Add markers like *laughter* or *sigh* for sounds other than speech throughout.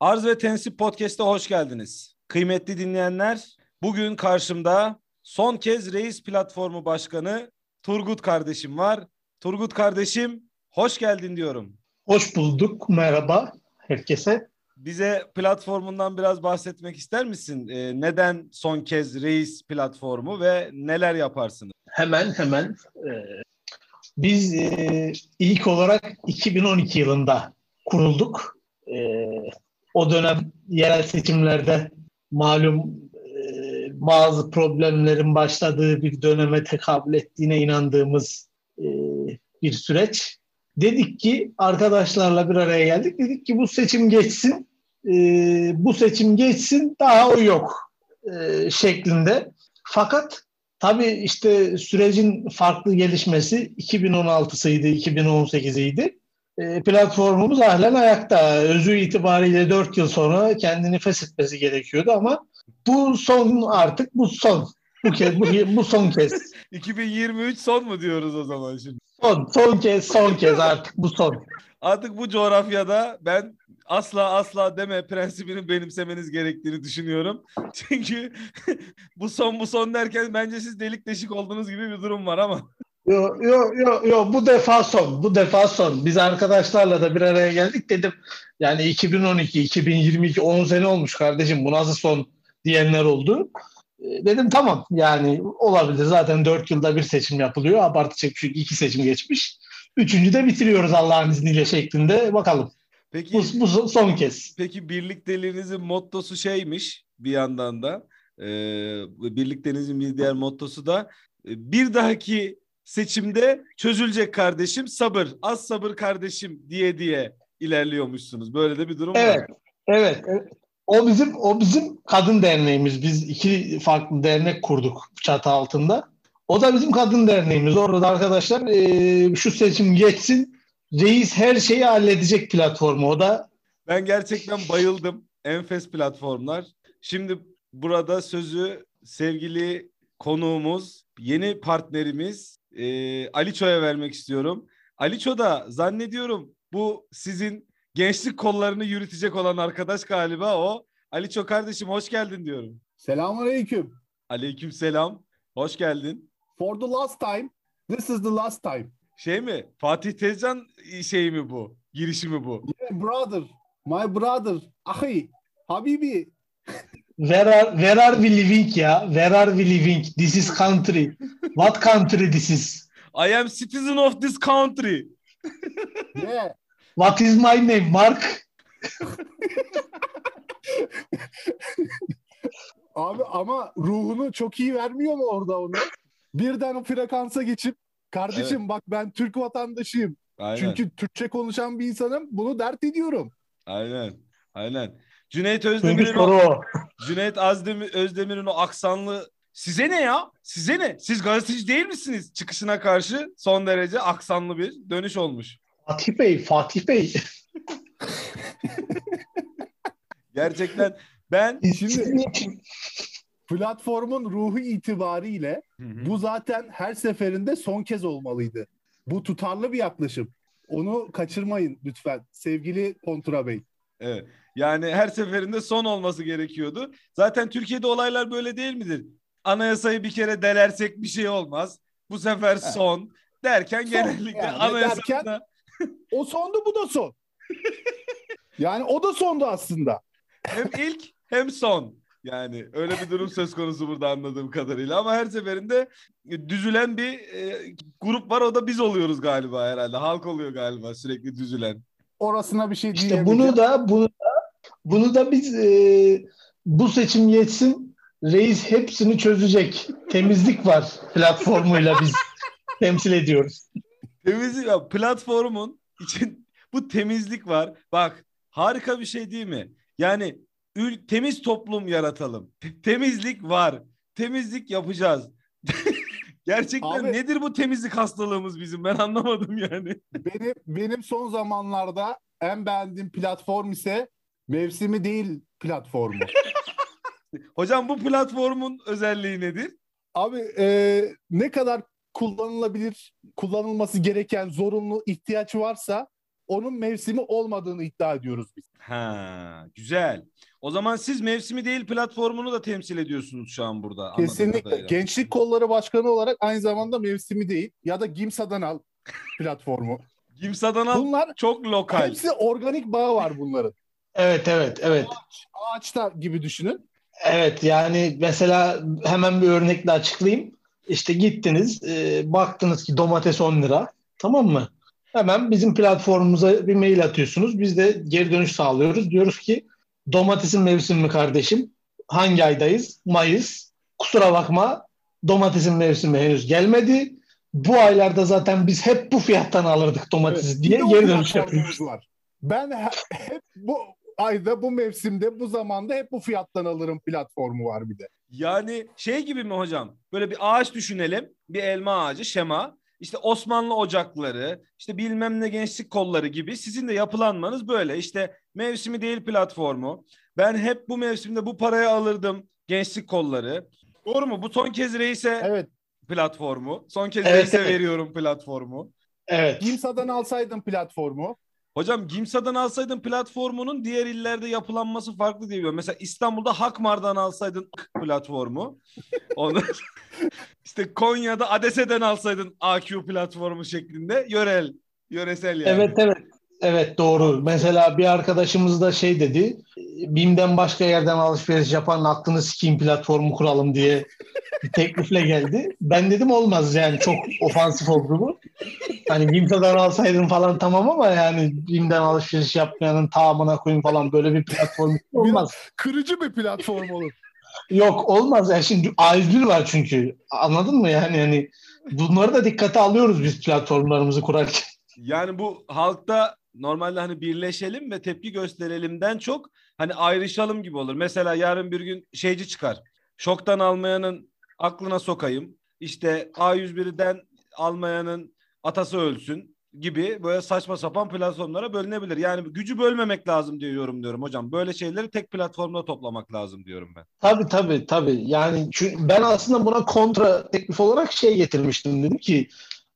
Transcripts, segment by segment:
Arz ve Tensip Podcast'a hoş geldiniz. Kıymetli dinleyenler, bugün karşımda son kez Reis Platformu Başkanı Turgut kardeşim var. Turgut kardeşim, hoş geldin diyorum. Hoş bulduk, merhaba herkese. Bize platformundan biraz bahsetmek ister misin? Ee, neden son kez Reis Platformu ve neler yaparsınız? Hemen hemen. E, biz e, ilk olarak 2012 yılında kurulduk. E, o dönem yerel seçimlerde malum e, bazı problemlerin başladığı bir döneme tekabül ettiğine inandığımız e, bir süreç. Dedik ki arkadaşlarla bir araya geldik. Dedik ki bu seçim geçsin. E, bu seçim geçsin daha o yok şeklinde. Fakat tabii işte sürecin farklı gelişmesi 2016'sıydı, 2018'iydi. E, platformumuz halen ayakta. Özü itibariyle 4 yıl sonra kendini feshetmesi gerekiyordu ama bu son artık bu son. Bu kez bu, bu son kez. *laughs* 2023 son mu diyoruz o zaman şimdi? Son, son kez, son kez artık bu son. Artık bu coğrafyada ben asla asla deme prensibini benimsemeniz gerektiğini düşünüyorum. *laughs* Çünkü *laughs* bu son bu son derken bence siz delik deşik olduğunuz gibi bir durum var ama. Yo yo yo yo bu defa son. Bu defa son. Biz arkadaşlarla da bir araya geldik dedim. Yani 2012, 2022 10 sene olmuş kardeşim. Bu nasıl son diyenler oldu. E, dedim tamam yani olabilir. Zaten 4 yılda bir seçim yapılıyor. Abartacak bir şey iki seçim geçmiş. Üçüncü de bitiriyoruz Allah'ın izniyle şeklinde. Bakalım. Peki, bu, bu son kez. Peki birlikteliğinizin mottosu şeymiş bir yandan da. E, birlikteliğinizin bir diğer mottosu da e, bir dahaki seçimde çözülecek kardeşim sabır. Az sabır kardeşim diye diye ilerliyormuşsunuz. Böyle de bir durum evet, var. Evet. Evet. O bizim o bizim kadın derneğimiz. Biz iki farklı dernek kurduk çatı altında. O da bizim kadın derneğimiz. Orada da arkadaşlar e, şu seçim geçsin. Reis her şeyi halledecek platformu. O da ben gerçekten bayıldım. Enfes platformlar. Şimdi burada sözü sevgili konuğumuz, yeni partnerimiz e, Aliço'ya vermek istiyorum. Aliço da zannediyorum bu sizin gençlik kollarını yürütecek olan arkadaş galiba o. Aliço kardeşim hoş geldin diyorum. Selamünaleyküm. Aleyküm selam. Hoş geldin. For the last time. This is the last time. Şey mi? Fatih Tezcan şey mi bu? Girişi mi bu? Yeah, brother. My brother. Ahi. Habibi. Where are, where are we living ya? Where are we living? This is country. What country this is? I am citizen of this country. yeah. What is my name? Mark? Abi ama ruhunu çok iyi vermiyor mu orada onu? Birden o frekansa geçip kardeşim evet. bak ben Türk vatandaşıyım. Aynen. Çünkü Türkçe konuşan bir insanım. Bunu dert ediyorum. Aynen. Aynen. Cüneyt Özdemir'in o, *laughs* Cüneyt Azdemir, Özdemir'in o aksanlı size ne ya? Size ne? Siz gazeteci değil misiniz? Çıkışına karşı son derece aksanlı bir dönüş olmuş. Fatih Bey, Fatih Bey. *laughs* Gerçekten ben şimdi platformun ruhu itibariyle bu zaten her seferinde son kez olmalıydı. Bu tutarlı bir yaklaşım. Onu kaçırmayın lütfen sevgili Kontra Bey. Evet. Yani her seferinde son olması gerekiyordu. Zaten Türkiye'de olaylar böyle değil midir? Anayasayı bir kere delersek bir şey olmaz. Bu sefer son derken son, genellikle yani anayasada... Derken, *laughs* o sondu bu da son. yani o da sondu aslında. Hem ilk hem son. Yani öyle bir durum söz konusu burada anladığım kadarıyla ama her seferinde düzülen bir e, grup var o da biz oluyoruz galiba herhalde. Halk oluyor galiba sürekli düzülen. Orasına bir şey İşte bunu da bunu da bunu da biz e, bu seçim geçsin reis hepsini çözecek. Temizlik var platformuyla biz *laughs* temsil ediyoruz. Temizlik platformun için bu temizlik var. Bak harika bir şey değil mi? Yani ül, temiz toplum yaratalım. temizlik var. Temizlik yapacağız. *laughs* Gerçekten Abi, nedir bu temizlik hastalığımız bizim? Ben anlamadım yani. Benim benim son zamanlarda en beğendiğim platform ise mevsimi değil platformu. *laughs* Hocam bu platformun özelliği nedir? Abi e, ne kadar kullanılabilir, kullanılması gereken zorunlu ihtiyaç varsa onun mevsimi olmadığını iddia ediyoruz biz. Ha, güzel. O zaman siz mevsimi değil platformunu da temsil ediyorsunuz şu an burada. Kesinlikle. Gençlik Kolları Başkanı olarak aynı zamanda mevsimi değil ya da Gimsa'dan al platformu. *laughs* Gimsa'dan al Bunlar çok lokal. hepsi organik bağı var bunların. Evet evet evet. Ağaçta gibi düşünün. Evet yani mesela hemen bir örnekle açıklayayım. İşte gittiniz e, baktınız ki domates 10 lira tamam mı? Hemen bizim platformumuza bir mail atıyorsunuz. Biz de geri dönüş sağlıyoruz. Diyoruz ki domatesin mevsimi mi kardeşim? Hangi aydayız? Mayıs. Kusura bakma domatesin mevsimi henüz gelmedi. Bu aylarda zaten biz hep bu fiyattan alırdık domatesi Evet, diye geri dönüş yapıyoruz. var. Ben he- hep bu ayda, bu mevsimde, bu zamanda hep bu fiyattan alırım platformu var bir de. Yani şey gibi mi hocam? Böyle bir ağaç düşünelim. Bir elma ağacı şema. İşte Osmanlı ocakları, işte bilmem ne gençlik kolları gibi sizin de yapılanmanız böyle. İşte mevsimi değil platformu. Ben hep bu mevsimde bu paraya alırdım gençlik kolları. Doğru mu? Bu son kez reise Evet. platformu. Son kez Evet, reise evet. veriyorum platformu. Evet. Gimsa'dan alsaydım platformu. Hocam Gimsa'dan alsaydın platformunun diğer illerde yapılanması farklı diye biliyorum. Mesela İstanbul'da Hakmar'dan alsaydın platformu. *laughs* Onu işte Konya'da Adese'den alsaydın AQ platformu şeklinde yörel, yöresel yani. Evet evet. Evet doğru. Mesela bir arkadaşımız da şey dedi. BİM'den başka yerden alışveriş yapan aklını sikeyim platformu kuralım diye bir teklifle geldi. Ben dedim olmaz yani çok ofansif oldu bu. Hani BİM'den alsaydın falan tamam ama yani BİM'den alışveriş yapmayanın tamamına koyun falan böyle bir platform *laughs* olmaz. Kırıcı bir platform olur. Yok olmaz ya şimdi A101 var çünkü anladın mı yani yani bunları da dikkate alıyoruz biz platformlarımızı kurarken. Yani bu halkta normalde hani birleşelim ve tepki gösterelimden çok hani ayrışalım gibi olur. Mesela yarın bir gün şeyci çıkar. Şoktan almayanın aklına sokayım. İşte A101'den almayanın atası ölsün gibi böyle saçma sapan platformlara bölünebilir. Yani gücü bölmemek lazım diye yorumluyorum hocam. Böyle şeyleri tek platformda toplamak lazım diyorum ben. Tabii tabii tabii. Yani ben aslında buna kontra teklif olarak şey getirmiştim. Dedim ki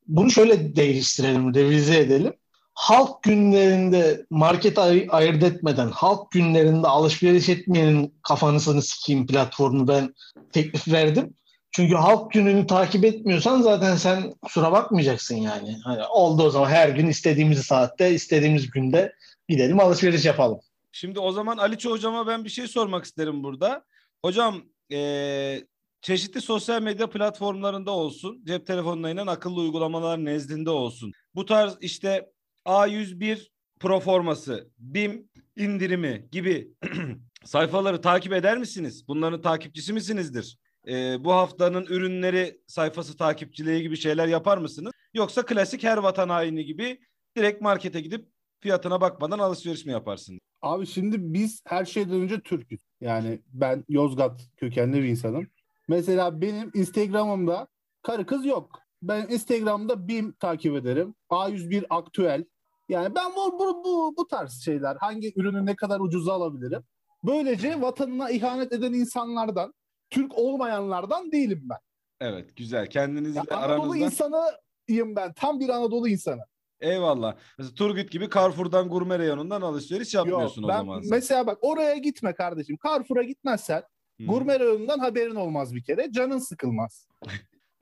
bunu şöyle değiştirelim, revize edelim. Halk günlerinde market ay- ayırt etmeden, halk günlerinde alışveriş etmeyenin kafanısını sikeyim platformu ben teklif verdim. Çünkü halk gününü takip etmiyorsan zaten sen kusura bakmayacaksın yani. Hani oldu o zaman her gün istediğimiz saatte, istediğimiz günde gidelim alışveriş yapalım. Şimdi o zaman Aliço hocama ben bir şey sormak isterim burada. Hocam eee, çeşitli sosyal medya platformlarında olsun, cep telefonlarıyla akıllı uygulamalar nezdinde olsun. Bu tarz işte A101 proforması, BİM indirimi gibi *clears throat* sayfaları takip eder misiniz? Bunların takipçisi misinizdir? Eee, bu haftanın ürünleri sayfası takipçiliği gibi şeyler yapar mısınız? Yoksa klasik her vatan haini gibi direkt markete gidip fiyatına bakmadan alışveriş mi yaparsınız? Abi şimdi biz her şeyden önce Türk'üz. Yani ben Yozgat kökenli bir insanım. Mesela benim Instagram'ımda karı kız yok. Ben Instagram'da BİM takip ederim. A101 aktüel. Yani ben bu, bu, bu, bu tarz şeyler. Hangi ürünü ne kadar ucuza alabilirim? Böylece vatanına ihanet eden insanlardan, Türk olmayanlardan değilim ben. Evet güzel. Kendinizle Ya Anadolu aranızda. insanıyım ben. Tam bir Anadolu insanı. Eyvallah. Mesela Turgut gibi Carrefour'dan gurme reyonundan alışveriş Yok, yapmıyorsun o ben zaman. sen. mesela bak oraya gitme kardeşim. Carrefour'a gitmezsen Hı. gurme reyonundan haberin olmaz bir kere. Canın sıkılmaz. *laughs*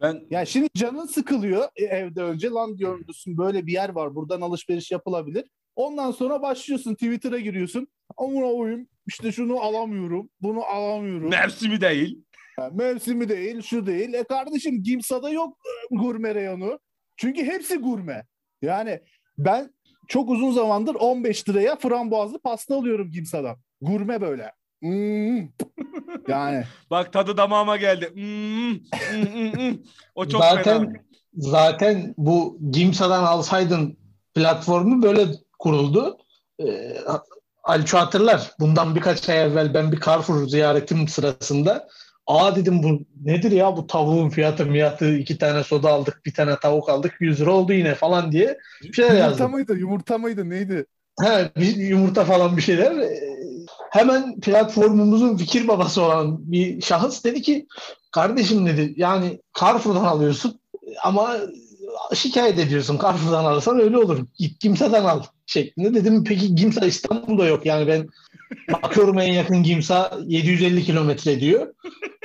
Ben Ya şimdi canın sıkılıyor e, evde önce. Lan diyorsun böyle bir yer var. Buradan alışveriş yapılabilir. Ondan sonra başlıyorsun Twitter'a giriyorsun. Amına oyun işte şunu alamıyorum. Bunu alamıyorum. mevsimi değil. Ha, Mevsimi değil, şu değil. E kardeşim Gimsa'da yok e, gurme reyonu. Çünkü hepsi gurme. Yani ben çok uzun zamandır 15 liraya frambuazlı pasta alıyorum Gimsa'dan. Gurme böyle. Hmm. Yani *laughs* Bak tadı damağıma geldi. Hmm, hmm. O çok zaten fena. zaten bu Gimsa'dan alsaydın platformu böyle kuruldu. Ee, Alço hatırlar. Bundan birkaç ay evvel ben bir Carrefour ziyaretim sırasında Aa dedim bu nedir ya bu tavuğun fiyatı miyatı iki tane soda aldık bir tane tavuk aldık 100 lira oldu yine falan diye bir şeyler yumurta yazdım. mıydı? Yumurta mıydı? Neydi? He, bir yumurta falan bir şeyler. Ee, Hemen platformumuzun fikir babası olan bir şahıs dedi ki kardeşim dedi yani Carrefour'dan alıyorsun ama şikayet ediyorsun. Carrefour'dan alırsan öyle olur. Git Gimsa'dan al şeklinde. Dedim peki Gimsa İstanbul'da yok. Yani ben bakıyorum en yakın Gimsa 750 kilometre diyor.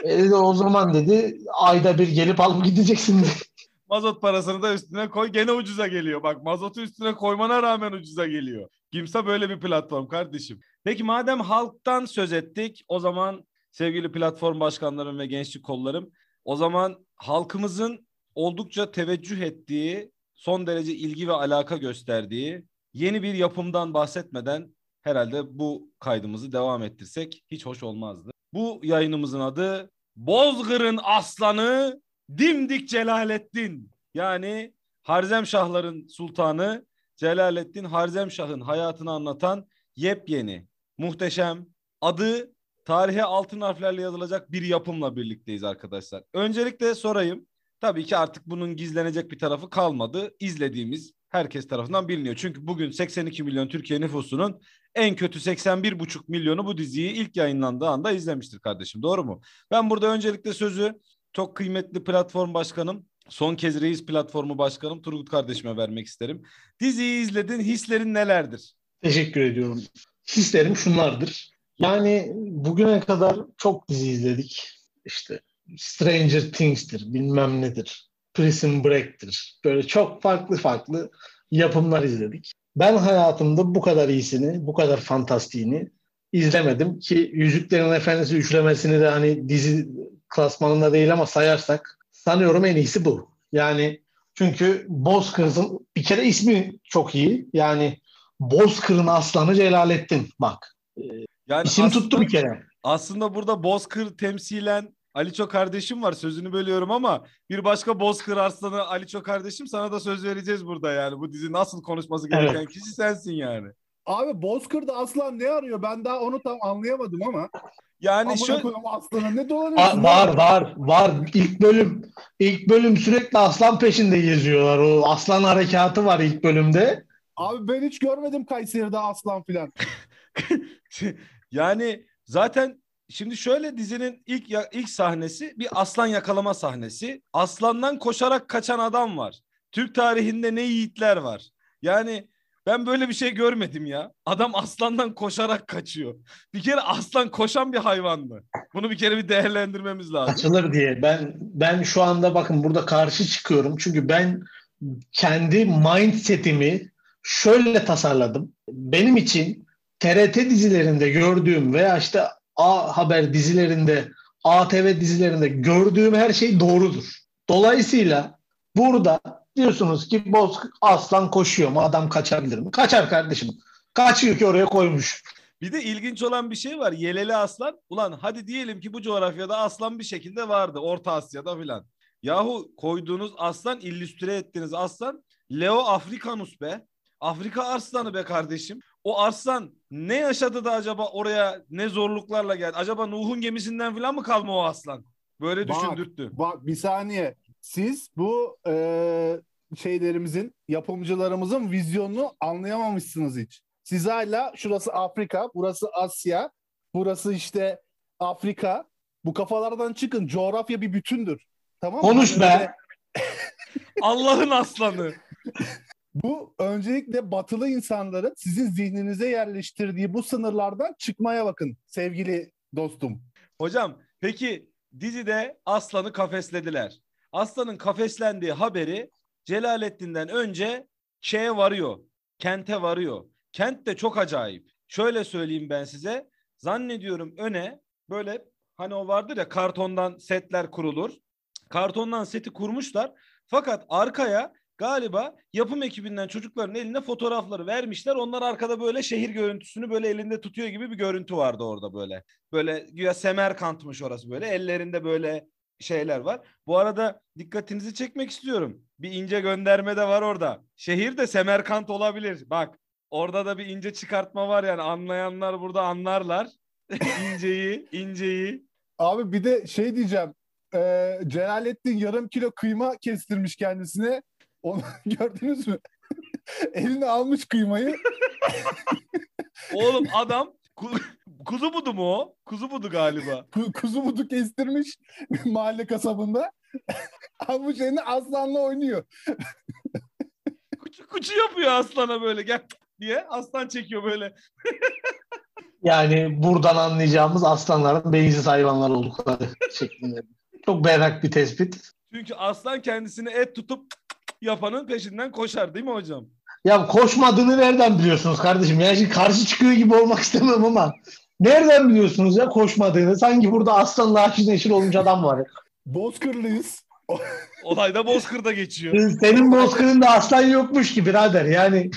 E, o zaman dedi ayda bir gelip alıp gideceksin dedi. *laughs* Mazot parasını da üstüne koy gene ucuza geliyor. Bak mazotu üstüne koymana rağmen ucuza geliyor. Kimse böyle bir platform kardeşim. Peki madem halktan söz ettik o zaman sevgili platform başkanlarım ve gençlik kollarım o zaman halkımızın oldukça teveccüh ettiği, son derece ilgi ve alaka gösterdiği yeni bir yapımdan bahsetmeden herhalde bu kaydımızı devam ettirsek hiç hoş olmazdı. Bu yayınımızın adı Bozgır'ın Aslanı Dimdik Celalettin. Yani Harzemşahların sultanı Celalettin Harzemşah'ın hayatını anlatan yepyeni, muhteşem, adı tarihe altın harflerle yazılacak bir yapımla birlikteyiz arkadaşlar. Öncelikle sorayım. Tabii ki artık bunun gizlenecek bir tarafı kalmadı. İzlediğimiz herkes tarafından biliniyor. Çünkü bugün 82 milyon Türkiye nüfusunun en kötü 81,5 milyonu bu diziyi ilk yayınlandığı anda izlemiştir kardeşim. Doğru mu? Ben burada öncelikle sözü çok kıymetli platform başkanım, son kez reis platformu başkanım Turgut kardeşime vermek isterim. Diziyi izledin, hislerin nelerdir? Teşekkür ediyorum. Hislerim şunlardır. Yani bugüne kadar çok dizi izledik. İşte Stranger Things'tir, bilmem nedir. Prison Break'tir. Böyle çok farklı farklı yapımlar izledik. Ben hayatımda bu kadar iyisini, bu kadar fantastiğini izlemedim ki Yüzüklerin Efendisi üçlemesini de hani dizi klasmanında değil ama sayarsak sanıyorum en iyisi bu. Yani çünkü Bozkır'ın bir kere ismi çok iyi. Yani Bozkır'ın aslanı Celalettin. Bak. Yani İsim aslında, tuttu bir kere. Aslında burada Bozkır temsilen Aliço kardeşim var sözünü bölüyorum ama bir başka Bozkır Arslanı Aliço kardeşim sana da söz vereceğiz burada yani. Bu dizi nasıl konuşması gereken evet. kişi sensin yani. Abi Bozkır'da aslan ne arıyor? Ben daha onu tam anlayamadım ama. Yani Amına şu aslanı ne dolanıyorsun? Var var var var. İlk bölüm ilk bölüm sürekli aslan peşinde geziyorlar. O aslan harekatı var ilk bölümde. Abi ben hiç görmedim Kayseri'de aslan filan. *laughs* yani zaten şimdi şöyle dizinin ilk ilk sahnesi bir aslan yakalama sahnesi. Aslandan koşarak kaçan adam var. Türk tarihinde ne yiğitler var. Yani ben böyle bir şey görmedim ya. Adam aslandan koşarak kaçıyor. Bir kere aslan koşan bir hayvan mı? Bunu bir kere bir değerlendirmemiz lazım. Açılır diye. Ben ben şu anda bakın burada karşı çıkıyorum. Çünkü ben kendi mindsetimi şöyle tasarladım. Benim için TRT dizilerinde gördüğüm veya işte A Haber dizilerinde, ATV dizilerinde gördüğüm her şey doğrudur. Dolayısıyla burada diyorsunuz ki Boz aslan koşuyor mu? Adam kaçabilir mi? Kaçar kardeşim. Kaçıyor ki oraya koymuş. Bir de ilginç olan bir şey var. Yeleli aslan. Ulan hadi diyelim ki bu coğrafyada aslan bir şekilde vardı. Orta Asya'da filan. Yahu koyduğunuz aslan, illüstre ettiğiniz aslan Leo Africanus be. Afrika arslanı be kardeşim. O arslan ne yaşadı da acaba oraya ne zorluklarla geldi? Acaba Nuh'un gemisinden falan mı kalma o aslan? Böyle bak, düşündürttü. Bak bir saniye. Siz bu e, şeylerimizin, yapımcılarımızın vizyonunu anlayamamışsınız hiç. Siz hala şurası Afrika, burası Asya, burası işte Afrika. Bu kafalardan çıkın. Coğrafya bir bütündür. Tamam mı? Konuş be. Allah'ın aslanı. *laughs* Bu öncelikle batılı insanların sizin zihninize yerleştirdiği bu sınırlardan çıkmaya bakın sevgili dostum. Hocam peki dizide aslanı kafeslediler. Aslanın kafeslendiği haberi Celalettin'den önce şeye varıyor. Kente varıyor. Kent de çok acayip. Şöyle söyleyeyim ben size. Zannediyorum öne böyle hani o vardır ya kartondan setler kurulur. Kartondan seti kurmuşlar. Fakat arkaya galiba yapım ekibinden çocukların eline fotoğrafları vermişler. Onlar arkada böyle şehir görüntüsünü böyle elinde tutuyor gibi bir görüntü vardı orada böyle. Böyle güya Semerkant'mış orası böyle. Ellerinde böyle şeyler var. Bu arada dikkatinizi çekmek istiyorum. Bir ince gönderme de var orada. Şehir de Semerkant olabilir. Bak orada da bir ince çıkartma var yani anlayanlar burada anlarlar. *laughs* inceyi, inceyi. Abi bir de şey diyeceğim. Ee, Celalettin yarım kilo kıyma kestirmiş kendisine. Onu *laughs* gördünüz mü? *laughs* Eline almış kıymayı. *laughs* Oğlum adam Kuzu budu mu o? Kuzu budu galiba. Ku- Kuzu budu kestirmiş mahalle kasabında. Ama bu şeyini aslanla oynuyor. Kuçu kuçu yapıyor aslana böyle gel diye. Aslan çekiyor böyle. Yani buradan anlayacağımız aslanların beyinsiz hayvanlar oldukları şeklinde. Çok berrak bir tespit. Çünkü aslan kendisini et tutup yapanın peşinden koşar değil mi hocam? Ya koşmadığını nereden biliyorsunuz kardeşim? Yani şimdi karşı çıkıyor gibi olmak *laughs* istemem ama nereden biliyorsunuz ya koşmadığını? Sanki burada aslanla haşır neşir olmuş adam var. ya. Bozkırlıyız. *laughs* Olayda Bozkır'da geçiyor. Senin bozkırında aslan yokmuş ki birader. Yani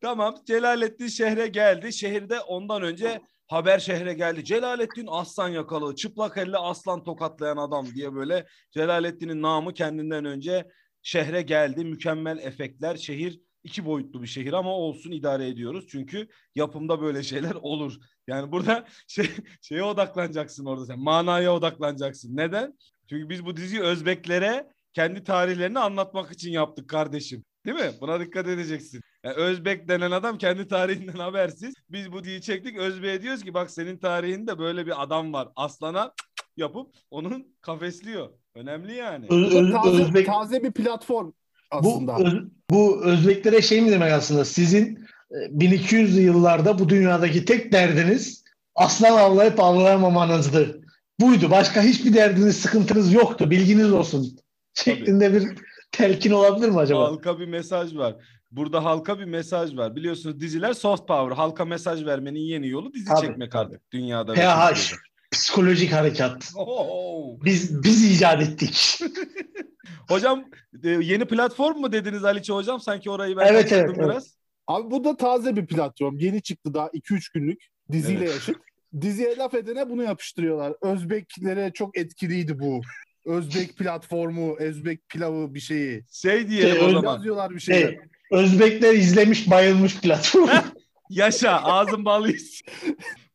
Tamam Celalettin şehre geldi. Şehirde ondan önce haber şehre geldi. Celalettin aslan yakalı, çıplak elle aslan tokatlayan adam diye böyle Celalettin'in namı kendinden önce şehre geldi. Mükemmel efektler. Şehir iki boyutlu bir şehir ama olsun idare ediyoruz. Çünkü yapımda böyle şeyler olur. Yani burada *laughs* şey, şeye odaklanacaksın orada sen. Manaya odaklanacaksın. Neden? Çünkü biz bu diziyi Özbeklere kendi tarihlerini anlatmak için yaptık kardeşim. Değil mi? Buna dikkat edeceksin. Yani Özbek denen adam kendi tarihinden habersiz. Biz bu diziyi çektik. Özbek'e diyoruz ki bak senin tarihinde böyle bir adam var. Aslana yapıp onun kafesliyor. Önemli yani. Öz- Bu Öz- taze, Özbek taze bir platform bu, aslında. Öz- bu Özbeklere şey mi demek aslında? Sizin e, 1200'lü yıllarda bu dünyadaki tek derdiniz aslan avlayıp avlayamamanızdı. Buydu. Başka hiçbir derdiniz, sıkıntınız yoktu. Bilginiz olsun. Şeklinde bir telkin olabilir mi acaba? Halka bir mesaj var. Burada halka bir mesaj var. Biliyorsunuz diziler soft power. Halka mesaj vermenin yeni yolu dizi Tabii, çekmek tabii. artık dünyada. PH. Psikolojik harekat. Oo. Biz biz icat ettik. *laughs* Hocam e, yeni platform mu dediniz Aliçe hocam? Sanki orayı ben Evet, evet, evet. biraz. Abi bu da taze bir platform. Yeni çıktı daha 2-3 günlük. Diziyle Evet. yaşıt. Diziye laf edene bunu yapıştırıyorlar. Özbeklere çok etkiliydi bu. Özbek platformu, Özbek pilavı bir şeyi. Şey diyelim Şey, o zaman. Yazıyorlar bir. Şey, Özbekler izlemiş bayılmış platform. *laughs* Yaşa ağzın balıyız.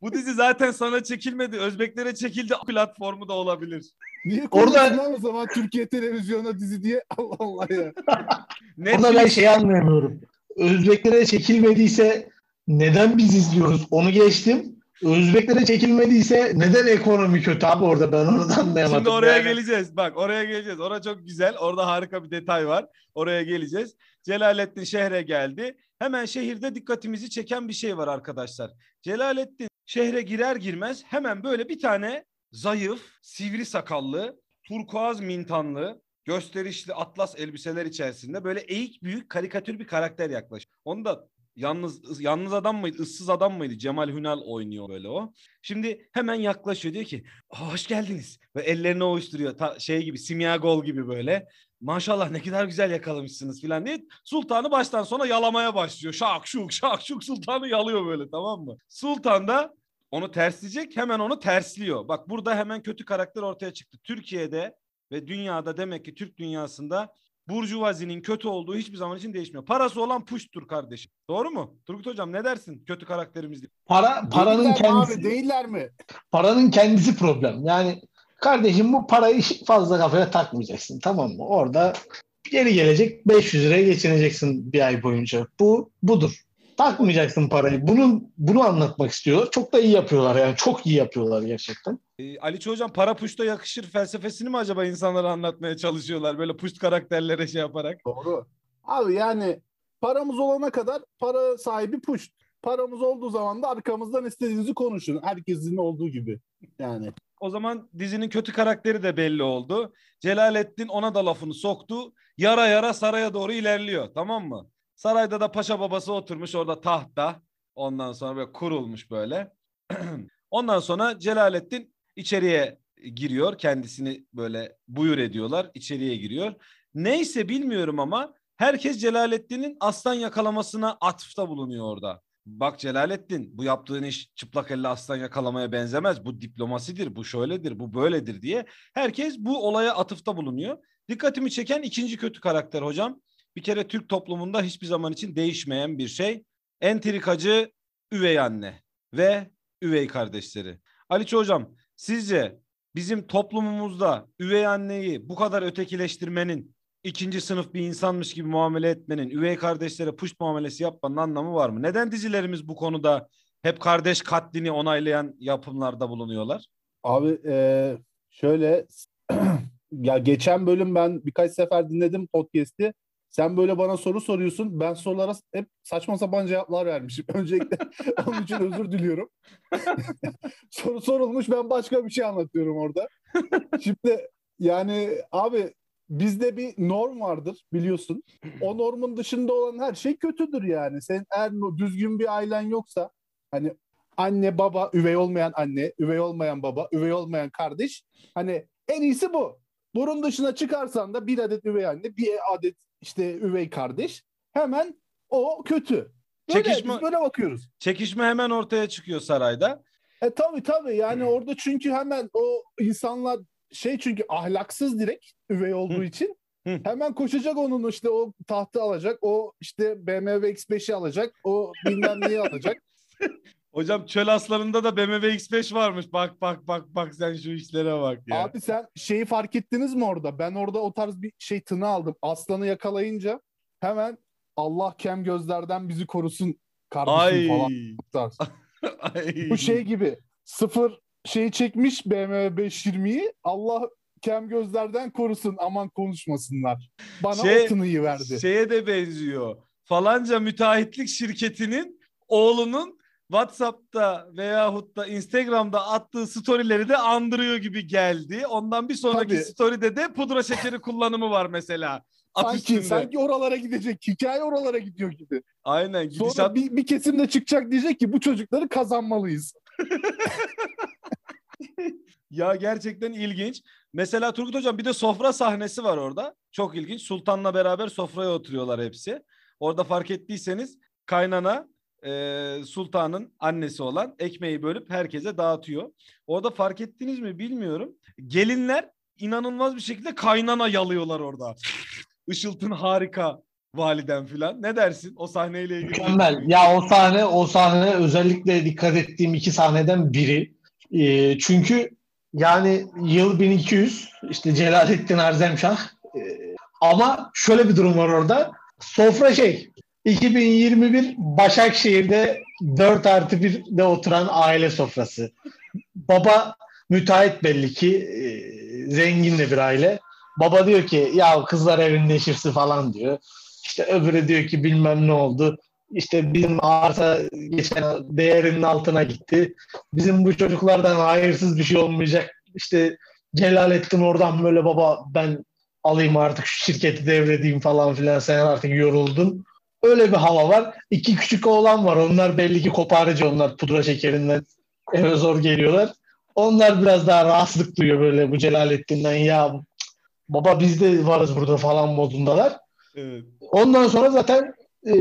Bu dizi zaten sana çekilmedi. Özbeklere çekildi platformu da olabilir. Niye Orada- lan o zaman Türkiye televizyona dizi diye? *laughs* Allah Allah ya. Orada ben Netflix, şeyi anlayamıyorum. Özbeklere çekilmediyse neden biz izliyoruz? Onu geçtim. Özbeklere çekilmediyse neden ekonomi kötü abi orada ben onu da anlayamadım. Şimdi oraya Yani geleceğiz. Bak oraya geleceğiz. Orada çok güzel. Orada harika bir detay var. Oraya geleceğiz. Celalettin şehre geldi. Hemen şehirde dikkatimizi çeken bir şey var arkadaşlar. Celalettin şehre girer girmez hemen böyle bir tane zayıf, sivri sakallı, turkuaz mintanlı, gösterişli atlas elbiseler içerisinde böyle eğik büyük karikatür bir karakter yaklaşıyor. Onu da yalnız yalnız adam mıydı, ıssız adam mıydı? Cemal Hünal oynuyor böyle o. Şimdi hemen yaklaşıyor diyor ki "Aa, hoş geldiniz ve ellerini ovuşturuyor Ta- şey gibi simya gol gibi böyle. Maşallah ne kadar güzel yakalamışsınız filan diye sultanı baştan sona yalamaya başlıyor. Şak şuk şak şuk sultanı yalıyor böyle tamam mı? Sultan da onu tersleyecek hemen onu tersliyor. Bak burada hemen kötü karakter ortaya çıktı. Türkiye'de ve dünyada demek ki Türk dünyasında Burjuvazinin kötü olduğu hiçbir zaman için değişmiyor. Parası olan puştur kardeşim. Doğru mu? Turgut hocam ne dersin kötü karakterimiz diye? para paranın Değiller kendisi abi değiller mi? paranın kendisi problem. Yani kardeşim bu parayı fazla kafaya takmayacaksın tamam mı? Orada geri gelecek 500 liraya geçineceksin bir ay boyunca. Bu budur. Takmayacaksın parayı. Bunun bunu anlatmak istiyorlar. Çok da iyi yapıyorlar yani. Çok iyi yapıyorlar gerçekten. Ee, Ali hocam para puşta yakışır felsefesini mi acaba insanlara anlatmaya çalışıyorlar böyle puşt karakterlere şey yaparak? Doğru. Abi yani paramız olana kadar para sahibi push. Paramız olduğu zaman da arkamızdan istediğinizi konuşun. Herkesin olduğu gibi. Yani. O zaman dizinin kötü karakteri de belli oldu. Celalettin ona da lafını soktu. Yara yara saraya doğru ilerliyor tamam mı? Sarayda da paşa babası oturmuş orada tahtta. Ondan sonra böyle kurulmuş böyle. *clears throat* Ondan sonra Celalettin içeriye giriyor. Kendisini böyle buyur ediyorlar. İçeriye giriyor. Neyse bilmiyorum ama herkes Celalettin'in aslan yakalamasına atıfta bulunuyor orada. Bak Celalettin bu yaptığın iş çıplak elle aslan yakalamaya benzemez. Bu diplomasidir, bu şöyledir, bu böyledir diye. Herkes bu olaya atıfta bulunuyor. Dikkatimi çeken ikinci kötü karakter hocam. Bir kere Türk toplumunda hiçbir zaman için değişmeyen bir şey. Entrikacı üvey anne ve üvey kardeşleri. Aliço hocam sizce bizim toplumumuzda üvey anneyi bu kadar ötekileştirmenin, ikinci sınıf bir insanmış gibi muamele etmenin, üvey kardeşlere puşt muamelesi yapmanın anlamı var mı? Neden dizilerimiz bu konuda hep kardeş katlini onaylayan yapımlarda bulunuyorlar. Abi e, şöyle *clears throat* ya geçen bölüm ben birkaç sefer dinledim podcast'i. Sen böyle bana soru soruyorsun. Ben sorulara hep saçma sapan cevaplar vermişim. *laughs* Öncelikle onun için özür diliyorum. *laughs* soru sorulmuş ben başka bir şey anlatıyorum orada. Şimdi yani abi bizde bir norm vardır biliyorsun. O *clears throat* normun dışında olan her şey kötüdür yani. Sen eğer düzgün bir ailen yoksa hani anne baba üvey olmayan anne, üvey olmayan baba, üvey olmayan kardeş hani en iyisi bu. Bunun dışına çıkarsan da bir adet üvey anne, bir adet işte üvey kardeş hemen o kötü. Böyle, Çekişme- biz böyle bakıyoruz. Çekişme hemen ortaya çıkıyor sarayda. E tabii tabii yani orada çünkü hemen o insanlar şey çünkü ahlaksız direkt üvey olduğu için hemen koşacak onun işte o tahtı alacak, o işte BMW X5'i alacak, o bilmem neyi alacak. *laughs* Hocam Çöl Aslanı'nda da BMW X5 varmış. Bak bak bak bak sen şu işlere bak ya. Abi sen şeyi fark ettiniz mi orada? Ben orada o tarz bir şey tını aldım. Aslanı yakalayınca hemen Allah kem gözlerden bizi korusun kardeşim Ay. falan. *laughs* Ay. Bu şey gibi sıfır şeyi çekmiş BMW 520'yi Allah kem gözlerden korusun aman konuşmasınlar. Bana Şey- o tınıyı verdi. Şeye de benziyor. Falanca müteahhitlik şirketinin oğlunun WhatsApp'ta veyahut da Instagram'da attığı storyleri de andırıyor gibi geldi. Ondan bir sonraki Tabii. story'de de pudra şekeri kullanımı var mesela. Sanki, üstünde. sanki oralara gidecek. Hikaye oralara gidiyor gibi. Aynen Sonra gidişat bir, bir kesim de çıkacak diyecek ki bu çocukları kazanmalıyız. *laughs* Ya gerçekten ilginç. Mesela Turgut Hocam bir de sofra sahnesi var orada. Çok ilginç. Sultan'la beraber sofraya oturuyorlar hepsi. Orada fark ettiyseniz kaynana e, sultanın annesi olan ekmeği bölüp herkese dağıtıyor. Orada fark ettiniz mi bilmiyorum. Gelinler inanılmaz bir şekilde kaynana yalıyorlar orada. *laughs* Işıltın harika validen filan. Ne dersin o sahneyle ilgili? Mükemmel. Ya o sahne, o sahne özellikle dikkat ettiğim iki sahneden biri. Ee, çünkü yani yıl 1200 işte Celalettin Erzemşah Ee, ama şöyle bir durum var orada. Sofra şey 2021 Başakşehir'de 4 artı 1'de oturan aile sofrası. Baba müteahhit belli ki e, zengin de bir aile. Baba diyor ki ya kızlar evin neşirsi falan diyor. İşte öbürü diyor ki bilmem ne oldu. İşte bizim arsa geçen değerinin altına gitti. Bizim bu çocuklardan hayırsız bir şey olmayacak. İşte Celalettin oradan böyle baba ben alayım artık şu şirketi devredeyim falan filan sen artık yoruldun. Öyle bir hava var. İki küçük oğlan var. Onlar belli ki koparıcı onlar pudra şekerinden eve zor geliyorlar. Onlar biraz daha rahatsızlık duyuyor böyle bu Celalettin'den ya baba biz de varız burada falan modundalar. Evet. Ondan sonra zaten e,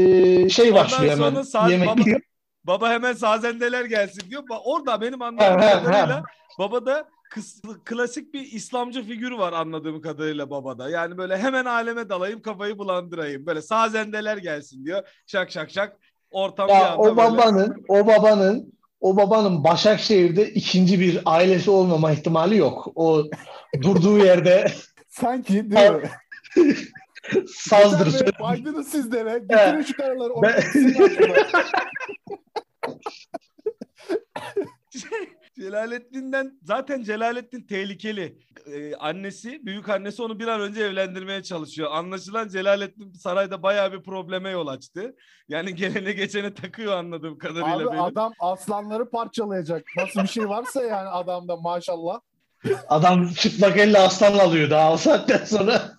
şey Ondan başlıyor hemen. sonra sağ- Yemek baba- bitiyor. Baba hemen sazendeler gelsin diyor. Orada benim anladığım kadarıyla babada kıs- klasik bir İslamcı figürü var anladığım kadarıyla babada. Yani böyle hemen aleme dalayım kafayı bulandırayım. Böyle sazendeler gelsin diyor. Şak şak şak. Ortam Ya o böyle. babanın, o babanın, o babanın Başakşehir'de ikinci bir ailesi olmama ihtimali yok. O durduğu yerde *laughs* Sanki değil mi? *laughs* sazdır. Be, sizlere. Getirin şu karaları. Ben-. *laughs* *laughs* Celalettin'den zaten Celalettin tehlikeli. Ee, annesi, büyük annesi onu bir an önce evlendirmeye çalışıyor. Anlaşılan Celalettin sarayda bayağı bir probleme yol açtı. Yani gelene geçene takıyor anladığım kadarıyla Abi benim. adam aslanları parçalayacak. Nasıl bir şey varsa yani adamda maşallah. Adam çıplak elle aslan alıyor daha o saatten sonra.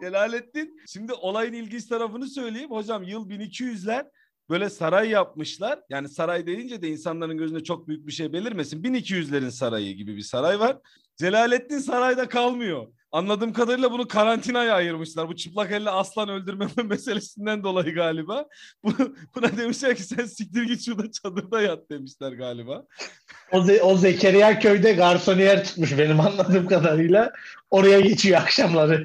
Celalettin şimdi olayın ilginç tarafını söyleyeyim. Hocam yıl 1200'ler böyle saray yapmışlar. Yani saray deyince de insanların gözünde çok büyük bir şey belirmesin. 1200'lerin sarayı gibi bir saray var. Celalettin sarayda kalmıyor. Anladığım kadarıyla bunu karantinaya ayırmışlar. Bu çıplak elle aslan öldürmeme *laughs* meselesinden dolayı galiba. Bu, buna demişler ki sen siktir git şurada çadırda yat demişler galiba. O, Ze- o Zekeriya köyde garsoniyer tutmuş benim anladığım kadarıyla. Oraya geçiyor akşamları.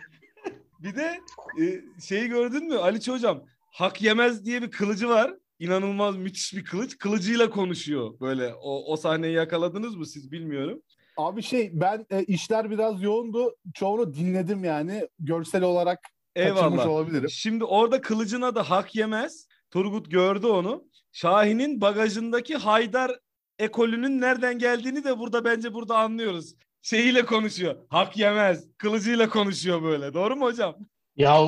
Bir de e, şeyi gördün mü Ali hocam? Hak yemez diye bir kılıcı var. İnanılmaz müthiş bir kılıç. Kılıcıyla konuşuyor böyle. O, o sahneyi yakaladınız mı siz bilmiyorum. Abi şey ben e, işler biraz yoğundu. Çoğunu dinledim yani. Görsel olarak kaçırmış Eyvallah. olabilirim. Şimdi orada kılıcına da hak yemez. Turgut gördü onu. Şahin'in bagajındaki Haydar ekolünün nereden geldiğini de burada bence burada anlıyoruz. Şeyiyle konuşuyor. Hak yemez. Kılıcıyla konuşuyor böyle. Doğru mu hocam? Ya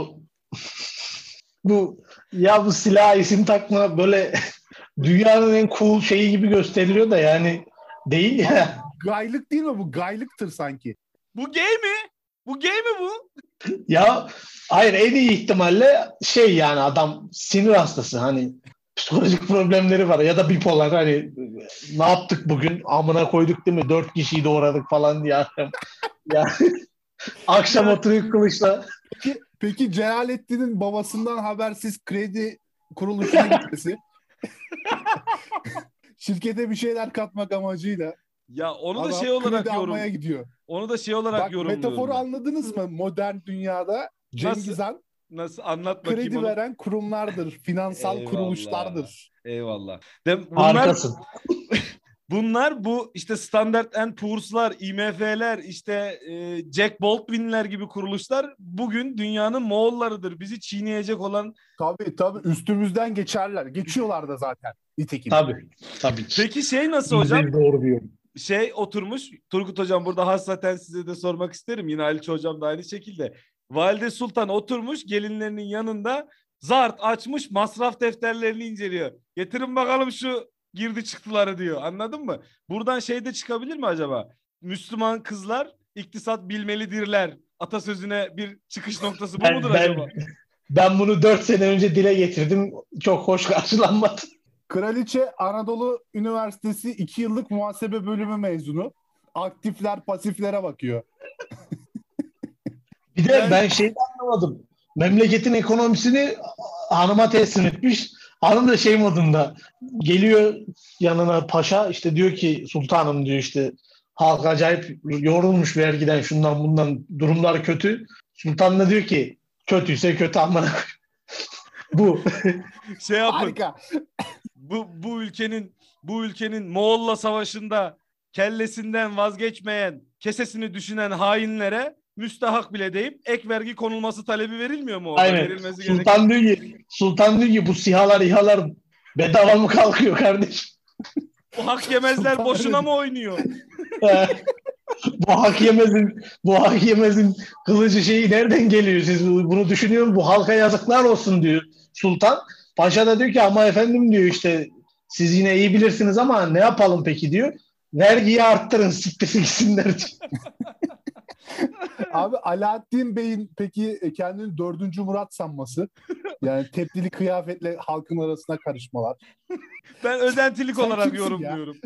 *laughs* bu ya bu silah isim takma böyle *laughs* dünyanın en cool şeyi gibi gösteriliyor da yani değil ya. Gaylık değil mi bu? Gaylıktır sanki. Bu gay mi? Bu gay mi bu? *laughs* Ya hayır en iyi ihtimalle şey yani adam sinir hastası hani psikolojik problemleri var ya da bipolar hani ne yaptık bugün amına koyduk değil mi dört kişiyi doğradık falan diye akşam *laughs* ya akşam oturuyor kılıçla Peki, peki Celalettin'in babasından habersiz kredi kuruluşuna *laughs* gitmesi. Şirkete bir şeyler katmak amacıyla. Ya onu da adam şey olarak yorum. gidiyor. Onu da şey olarak Bak yorumluyorum. metaforu ben. anladınız mı? Modern dünyada Cengiz Han Nasıl anlat bakayım kredi onu. veren kurumlardır. Finansal Eyvallah. kuruluşlardır. Eyvallah. De, bunlar *laughs* bunlar bu işte Standard and Poor's'lar, IMF'ler, işte e, Jack Baldwin'ler gibi kuruluşlar bugün dünyanın Moğollarıdır. Bizi çiğneyecek olan. Tabii tabii üstümüzden geçerler. Geçiyorlar da zaten. Nitekim. Tabii. Tabii. Peki şey nasıl hocam? Doğru diyor. şey oturmuş. Turgut hocam burada hassaten size de sormak isterim. Yine Ali hocam da aynı şekilde. Valide Sultan oturmuş gelinlerinin yanında zart açmış masraf defterlerini inceliyor. Getirin bakalım şu girdi çıktıları diyor. Anladın mı? Buradan şey de çıkabilir mi acaba? Müslüman kızlar iktisat bilmelidirler. Atasözüne bir çıkış noktası bu Ben- mudur ben- acaba? Ben bunu dört sene önce dile getirdim. Çok hoş karşılanmadı. Kraliçe Anadolu Üniversitesi 2 yıllık muhasebe bölümü mezunu. Aktifler pasiflere bakıyor. *laughs* Bir de Yani- ben şeyi anlamadım. Memleketin ekonomisini hanıma teslim etmiş. Hanım da şey modunda geliyor yanına paşa işte diyor ki sultanım diyor işte halk acayip yorulmuş vergiden şundan bundan durumlar kötü. Sultan da diyor ki kötüyse kötü amına. *laughs* Bu. *laughs* Şey yapın. Harika. bu bu ülkenin bu ülkenin Moğol'la savaşında kellesinden vazgeçmeyen, kesesini düşünen hainlere müstahak bile deyip ek vergi konulması talebi verilmiyor mu orada? Aynen. Verilmesi. Sultan diyor ki Sultan diyor ki bu sihalar İHA'lar bedava mı kalkıyor kardeşim? Bu hak yemezler Sultan boşuna mı oynuyor? bu hak yemezin bu hak yemezin kılıcı şeyi nereden geliyor siz bunu düşünüyor musunuz? Bu halka yazıklar olsun diyor Sultan. Paşa da diyor ki ama efendim diyor işte siz yine iyi bilirsiniz ama ne yapalım peki diyor. Vergiyi arttırın siktir gitsinler diyor. *laughs* *laughs* Abi Alaaddin Bey'in peki e, kendini dördüncü Murat sanması. Yani tepdili kıyafetle halkın arasına karışmalar. Ben özentilik Sen olarak kimsin ya? yorumluyorum. *laughs*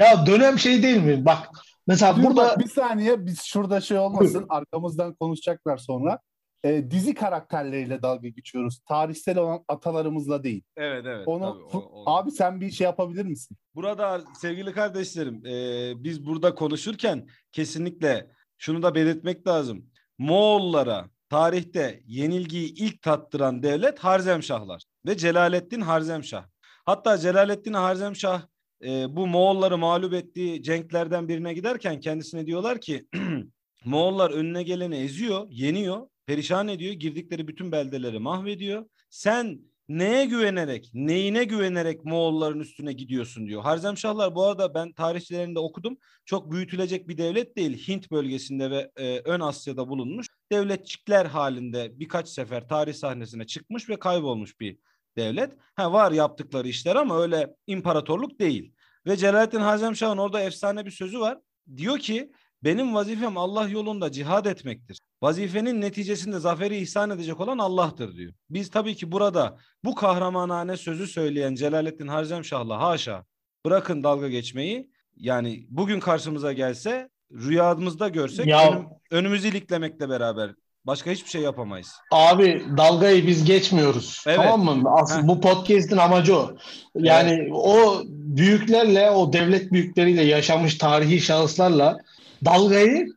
Ya dönem şey değil mi? Bak mesela Dur burada bak, bir saniye biz şurada şey olmasın arkamızdan konuşacaklar sonra. E, dizi karakterleriyle dalga geçiyoruz. Tarihsel olan atalarımızla değil. Evet evet. Onu tabii, o- o- abi sen bir şey yapabilir misin? Burada sevgili kardeşlerim e, biz burada konuşurken kesinlikle şunu da belirtmek lazım. Moğollara tarihte yenilgiyi ilk tattıran devlet Harzemşahlar ve Celaleddin Harzemşah. Hatta Celaleddin Harzemşah e, bu Moğolları mağlup ettiği cenklerden birine giderken kendisine diyorlar ki *clears throat* Moğollar önüne geleni eziyor, yeniyor, perişan ediyor, girdikleri bütün beldeleri mahvediyor. Sen neye güvenerek, neyine güvenerek Moğolların üstüne gidiyorsun diyor. Harzemşahlar bu arada ben tarihçilerinde okudum. Çok büyütülecek bir devlet değil. Hint bölgesinde ve e, Ön Asya'da bulunmuş. Devletçikler halinde birkaç sefer tarih sahnesine çıkmış ve kaybolmuş bir devlet. Ha var yaptıkları işler ama öyle imparatorluk değil. Ve Celalettin Harzemşah'ın orada efsane bir sözü var. Diyor ki benim vazifem Allah yolunda cihad etmektir. Vazifenin neticesinde zaferi ihsan edecek olan Allah'tır diyor. Biz tabii ki burada bu kahramanane sözü söyleyen Celalettin Harzemşah'la haşa bırakın dalga geçmeyi. Yani bugün karşımıza gelse rüyamızda görsek Ya- önüm- önümüzü iliklemekle beraber başka hiçbir şey yapamayız. Abi dalgayı biz geçmiyoruz. Evet. Tamam mı? Aslında Heh. bu podcast'in amacı o. Yani o büyüklerle, o devlet büyükleriyle yaşamış tarihi şahıslarla dalgayı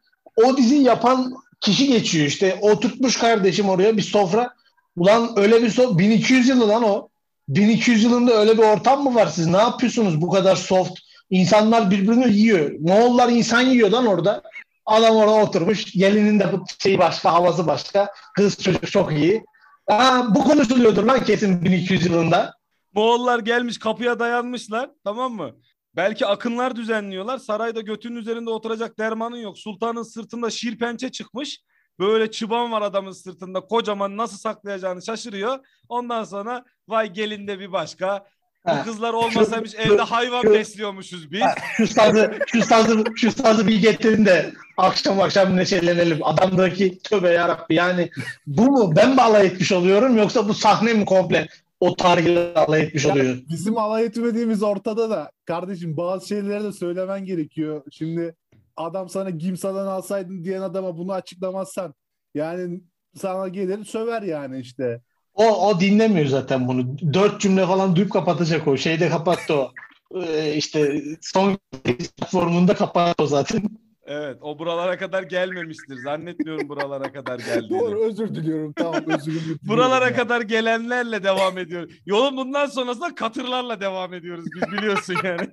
o dizi yapan kişi geçiyor. İşte oturtmuş kardeşim oraya bir sofra. Ulan öyle bir sofra 1200 yılı lan o. 1200 yılında öyle bir ortam mı var siz? Ne yapıyorsunuz bu kadar soft? İnsanlar birbirini yiyor. Moğollar insan yiyor lan orada. Adam orada oturmuş. Gelinin de şeyi başka, havası başka. Kız çocuk çok iyi. Aa, bu konuşuluyordur lan kesin 1200 yılında. Moğollar gelmiş kapıya dayanmışlar tamam mı? Belki akınlar düzenliyorlar. Sarayda götünün üzerinde oturacak dermanın yok. Sultanın sırtında şir pençe çıkmış. Böyle çıban var adamın sırtında. Kocaman nasıl saklayacağını şaşırıyor. Ondan sonra vay gelin de bir başka. Bu kızlar olmasaymış evde hayvan şu- besliyormuşuz biz. Şu sazı, şu sazı, şu sazı bir getirin de akşam akşam neşelenelim. Adamdaki tövbe yarabbi yani bu mu ben mi alay etmiş oluyorum yoksa bu sahne mi komple o tarihle alay etmiş Ya- oluyor? Bizim alay etmediğimiz ortada da kardeşim bazı şeyleri de söylemen gerekiyor. Şimdi adam sana Gimsa'dan alsaydın diyen adama bunu açıklamazsan yani sana gelir söver yani işte. O, o dinlemiyor zaten bunu. Dört cümle falan duyup kapatacak o. Şeyde kapattı o. *laughs* Ee, işte son platformunda kapattı o zaten. Evet o buralara kadar gelmemiştir. Zannetmiyorum buralara kadar geldiğini. Doğru özür diliyorum tamam özür diliyorum. *laughs* Buralara Ya. kadar gelenlerle devam ediyor. Yolun bundan sonrasında katırlarla devam ediyoruz biz biliyorsun yani.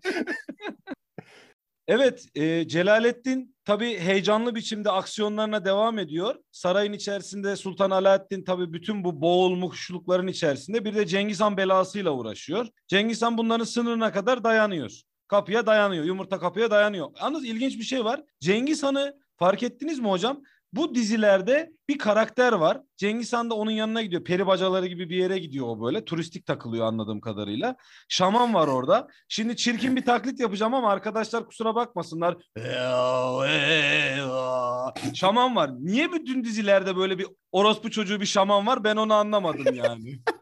evet e, Celalettin tabii heyecanlı biçimde aksiyonlarına devam ediyor. Sarayın içerisinde Sultan Alaaddin tabii bütün bu boğulmuşlukların içerisinde bir de Cengiz Han belasıyla uğraşıyor. Cengiz Han bunların sınırına kadar dayanıyor. Kapıya dayanıyor. Yumurta kapıya dayanıyor. Yalnız ilginç bir şey var. Cengiz Han'ı fark ettiniz mi hocam? Bu dizilerde bir karakter var. Cengiz Han da onun yanına gidiyor. Peri bacaları gibi bir yere gidiyor o böyle. Turistik takılıyor anladığım kadarıyla. Şaman var orada. Şimdi çirkin bir taklit yapacağım ama arkadaşlar kusura bakmasınlar. Şaman var. Niye bütün dizilerde böyle bir orospu çocuğu bir şaman var? Ben onu anlamadım yani. *laughs*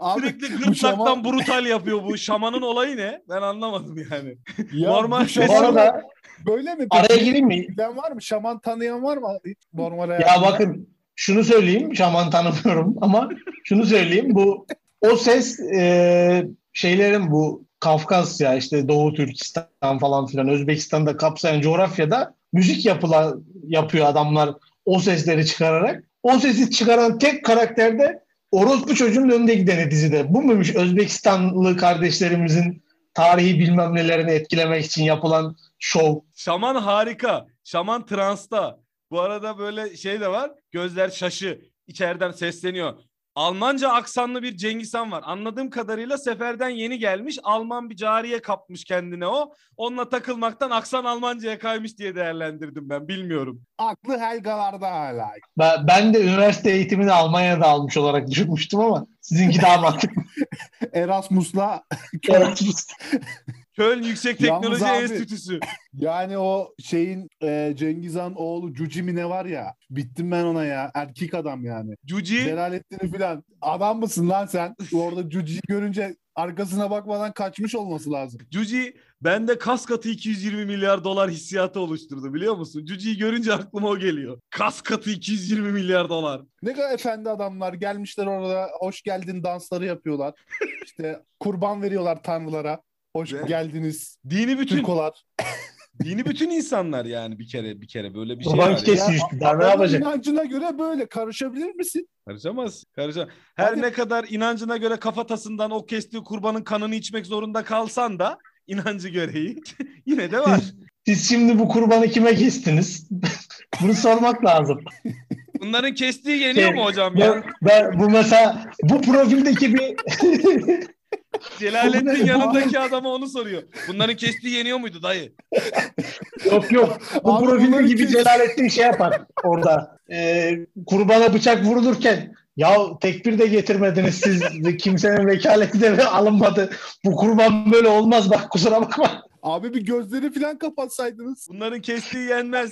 Abi, Sürekli gırtlaktan şaman- brutal yapıyor bu. Şamanın olayı ne? Ben anlamadım yani. Ya Normal şaman arada böyle mi? araya gireyim mi? Bilen var mı? Şaman tanıyan var mı? Normal Ya hayatında. bakın şunu söyleyeyim. Şaman tanımıyorum *laughs* ama şunu söyleyeyim. Bu o ses e, şeylerin bu Kafkasya işte Doğu Türkistan falan filan Özbekistan'da kapsayan coğrafyada müzik yapıla, yapıyor adamlar o sesleri çıkararak. O sesi çıkaran tek karakter de orospu çocuğun önünde gideni dizide. Bu muymuş Özbekistanlı kardeşlerimizin tarihi bilmem nelerini etkilemek için yapılan şov? Şaman harika. Şaman transta. Bu arada böyle şey de var. Gözler şaşı. İçeriden sesleniyor. Almanca aksanlı bir Cengiz Han var. Anladığım kadarıyla seferden yeni gelmiş. Alman bir cariye kapmış kendine o. Onunla takılmaktan aksan Almanca'ya kaymış diye değerlendirdim ben. Bilmiyorum. Aklı Helgalarda hala. Ben, ben de üniversite eğitimini Almanya'da almış olarak düşünmüştüm ama sizinki daha mantıklı. *laughs* Erasmus'la Köln Yüksek Yalnız Teknoloji abi- Enstitüsü. *laughs* yani o şeyin e, Cengiz Han oğlu Cuci mi ne var ya bittim ben ona ya erkek adam yani. Cuci. Celalettin'i filan adam mısın lan sen? Orada Cuci'yi görünce arkasına bakmadan kaçmış olması lazım. Cuci bende kas katı 220 milyar dolar hissiyatı oluşturdu biliyor musun? Cuci'yi görünce aklıma o geliyor. Kas katı 220 milyar dolar. Ne kadar efendi adamlar gelmişler orada hoş geldin dansları yapıyorlar. *laughs* İşte kurban veriyorlar tanrılara. Hoş Ve- geldiniz Dini bütün Türkolar. *laughs* dini bütün insanlar yani bir kere bir kere böyle bir şey Kurban var. Ya. Ne yapacak? inancına göre böyle karışabilir misin? Karışamaz. Karışamaz. Her Hadi. ne kadar inancına göre kafatasından o kestiği kurbanın kanını içmek zorunda kalsan da inancı gereği *laughs* yine de var. Siz şimdi bu kurbanı kime kestiniz? *laughs* Bunu sormak lazım. Bunların kestiği yeniyor Şey, mu hocam ya? Ben, ben bu mesela bu profildeki bir Celalettin yanındaki adama onu soruyor. Bunların kestiği yeniyor muydu dayı? yok yok bu Abi profildeki bunları bir kes- Celalettin şey yapar orada. Ee, kurbana bıçak vurulurken ya tekbir de getirmediniz siz kimsenin vekaleti de alınmadı. Bu kurban böyle olmaz bak kusura bakma. Abi bir gözleri falan kapatsaydınız. Bunların kestiği yenmez.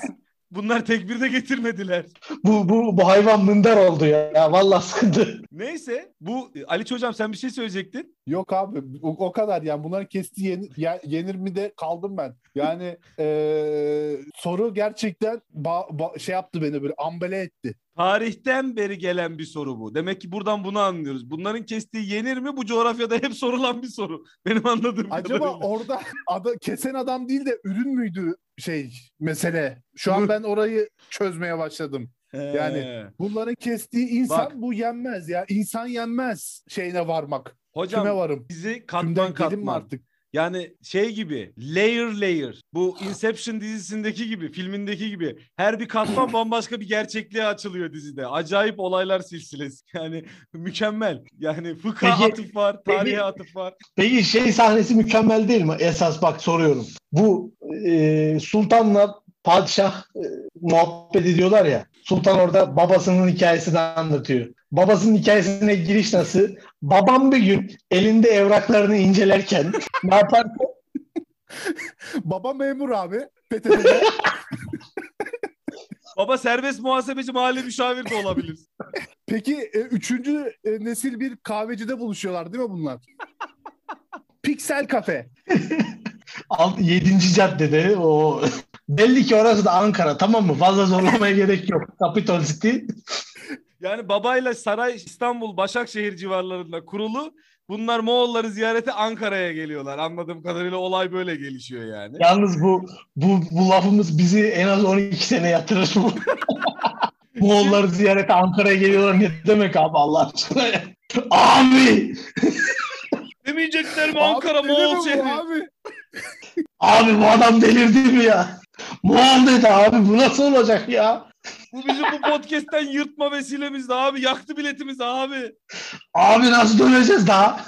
Bunlar tekbirde getirmediler. Bu, bu, bu hayvan mındar oldu ya. ya vallahi sıkıntı. Neyse bu Ali hocam sen bir şey söyleyecektin. Yok abi o, o kadar yani bunların kestiği yeni- ye- yenir mi de kaldım ben. Yani eee, soru gerçekten ba- ba- şey yaptı beni böyle ambele etti. Tarihten beri gelen bir soru bu. Demek ki buradan bunu anlıyoruz. Bunların kestiği yenir mi? Bu coğrafyada hep *laughs* sorulan bir soru. Benim anladığım Acaba kadarıyla. orada ada, kesen adam değil de ürün müydü şey mesele? Şu an ben orayı çözmeye başladım. yani- He. Bunların kestiği insan Bak. bu yenmez ya. İnsan yenmez şeyine varmak. hocam Kime varım? bizi katman mi katman artık? Yani şey gibi layer layer bu Inception dizisindeki gibi filmindeki gibi her bir katman *clears throat* bambaşka bir gerçekliğe açılıyor dizide. Acayip olaylar silsilesi *laughs* yani mükemmel. Yani fıkha Peki- atıf var, tarihe peki- atıf var. Peki şey sahnesi mükemmel değil mi? Esas bak soruyorum. Bu e, sultanla padişah e, muhabbet ediyorlar ya. Sultan orada babasının hikayesini anlatıyor. Babasının hikayesine giriş nasıl? Babam bir gün elinde evraklarını incelerken ne yapar? *laughs* Baba memur abi. PTT'de. *laughs* Baba serbest muhasebeci mali müşavir de olabilir. *laughs* Peki e, üçüncü e, nesil bir kahvecide buluşuyorlar değil mi bunlar? Piksel kafe. Alt, 7. caddede o belli ki orası da Ankara tamam mı? Fazla zorlamaya *laughs* gerek yok. Capitol City. Yani babayla saray İstanbul, Başakşehir civarlarında kurulu. Bunlar Moğolları ziyarete Ankara'ya geliyorlar. Anladığım kadarıyla olay böyle gelişiyor yani. Yalnız bu bu bu lafımız bizi en az 12 sene yatırır bu. *laughs* Moğolları ziyarete Ankara'ya geliyorlar ne demek abi Allah aşkına? Abi! Demeyecekler mi Ankara Moğol şehri? Abi. Abi bu adam delirdi mi ya? Moğol dedi abi bu nasıl olacak ya? Bu bizim bu podcast'ten yırtma vesilemiz de abi. Yaktı biletimizi abi. Abi nasıl döneceğiz daha?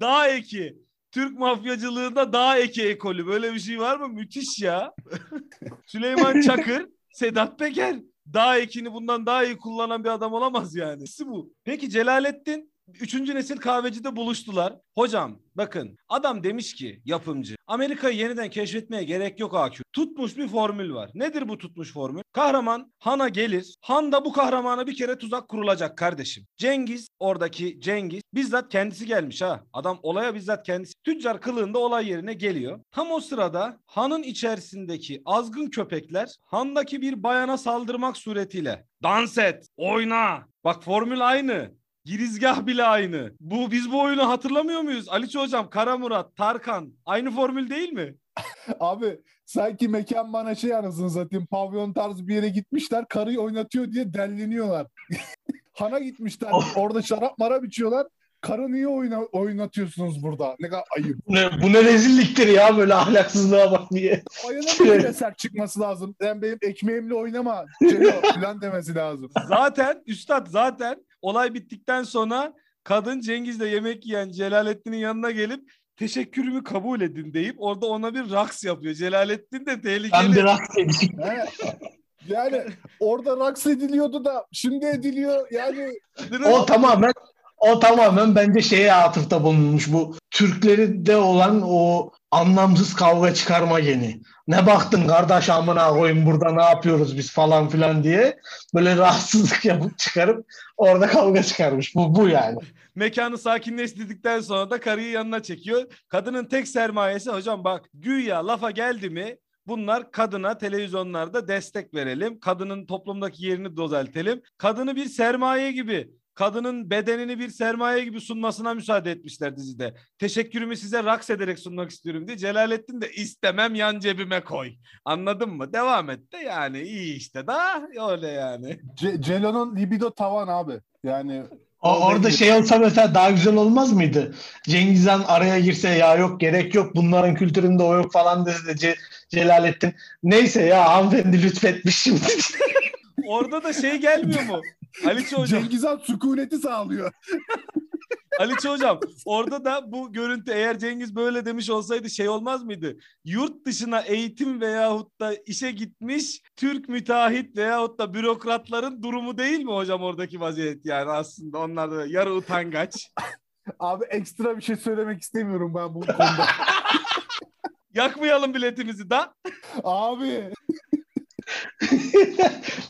Dağ eki. Türk mafyacılığında dağ eki ekolü. Böyle bir şey var mı? Müthiş ya. *laughs* Süleyman Çakır, Sedat Peker. Dağ ekini bundan daha iyi kullanan bir adam olamaz yani. Nesi bu? Peki Celalettin Üçüncü nesil kahvecide buluştular. Hocam bakın adam demiş ki yapımcı Amerika'yı yeniden keşfetmeye gerek yok AQ. Tutmuş bir formül var. Nedir bu tutmuş formül? Kahraman Han'a gelir. Han da bu kahramana bir kere tuzak kurulacak kardeşim. Cengiz oradaki Cengiz bizzat kendisi gelmiş ha. Adam olaya bizzat kendisi tüccar kılığında olay yerine geliyor. Tam o sırada Han'ın içerisindeki azgın köpekler Han'daki bir bayana saldırmak suretiyle dans et, oyna. Bak formül aynı. Girizgah bile aynı. Bu biz bu oyunu hatırlamıyor muyuz? Aliço hocam, Kara Murat, Tarkan aynı formül değil mi? *laughs* Abi sanki mekan bana şey anasını satayım pavyon tarzı bir yere gitmişler karıyı oynatıyor diye delleniyorlar. *laughs* Hana gitmişler orada şarap marap içiyorlar. Karı niye oyna, oynatıyorsunuz burada? Ne kadar ayıp. Bu ne, bu ne rezilliktir ya böyle ahlaksızlığa bak diye. Bayanın bile sert çıkması lazım. Sen benim ekmeğimle oynama. Celo *laughs* falan demesi lazım. Zaten üstad zaten olay bittikten sonra kadın Cengiz'le yemek yiyen Celalettin'in yanına gelip teşekkürümü kabul edin deyip orada ona bir raks yapıyor. Celalettin de Ben tehlikeli. bir raks edeyim. He. Yani orada raks ediliyordu da şimdi ediliyor. Yani O tamamen o tamamen bence şeye atıfta bulunmuş bu Türkleri de olan o anlamsız kavga çıkarma geni. Ne baktın kardeş amına koyayım burada ne yapıyoruz biz falan filan diye böyle rahatsızlık *laughs* yapıp çıkarıp orada kavga çıkarmış. Bu bu yani. Mekanı sakinleştirdikten sonra da karıyı yanına çekiyor. Kadının tek sermayesi hocam bak güya lafa geldi mi bunlar kadına televizyonlarda destek verelim. Kadının toplumdaki yerini düzeltelim. Kadını bir sermaye gibi kadının bedenini bir sermaye gibi sunmasına müsaade etmişler dizide. Teşekkürümü size raks ederek sunmak istiyorum diye. Celalettin de istemem yan cebime koy. Anladın mı? Devam et de yani iyi işte da öyle yani. Ce- Celo'nun libido tavan abi. Yani O, orada şey olsa mesela daha güzel olmaz mıydı? Cengiz Han araya girse ya yok gerek yok bunların kültüründe o yok falan dese de Ce- Celalettin. Neyse ya hanımefendi lütfetmiş şimdi. Orada da şey gelmiyor mu? Aliço hocam. Cengiz Han sükuneti sağlıyor. *laughs* Aliço hocam orada da bu görüntü eğer Cengiz böyle demiş olsaydı şey olmaz mıydı? Yurt dışına eğitim veyahut da işe gitmiş Türk müteahhit veyahut da bürokratların durumu değil mi hocam oradaki vaziyet yani aslında onlar da yarı utangaç. *laughs* Abi ekstra bir şey söylemek istemiyorum ben bu konuda. *laughs* Yakmayalım biletimizi da. abi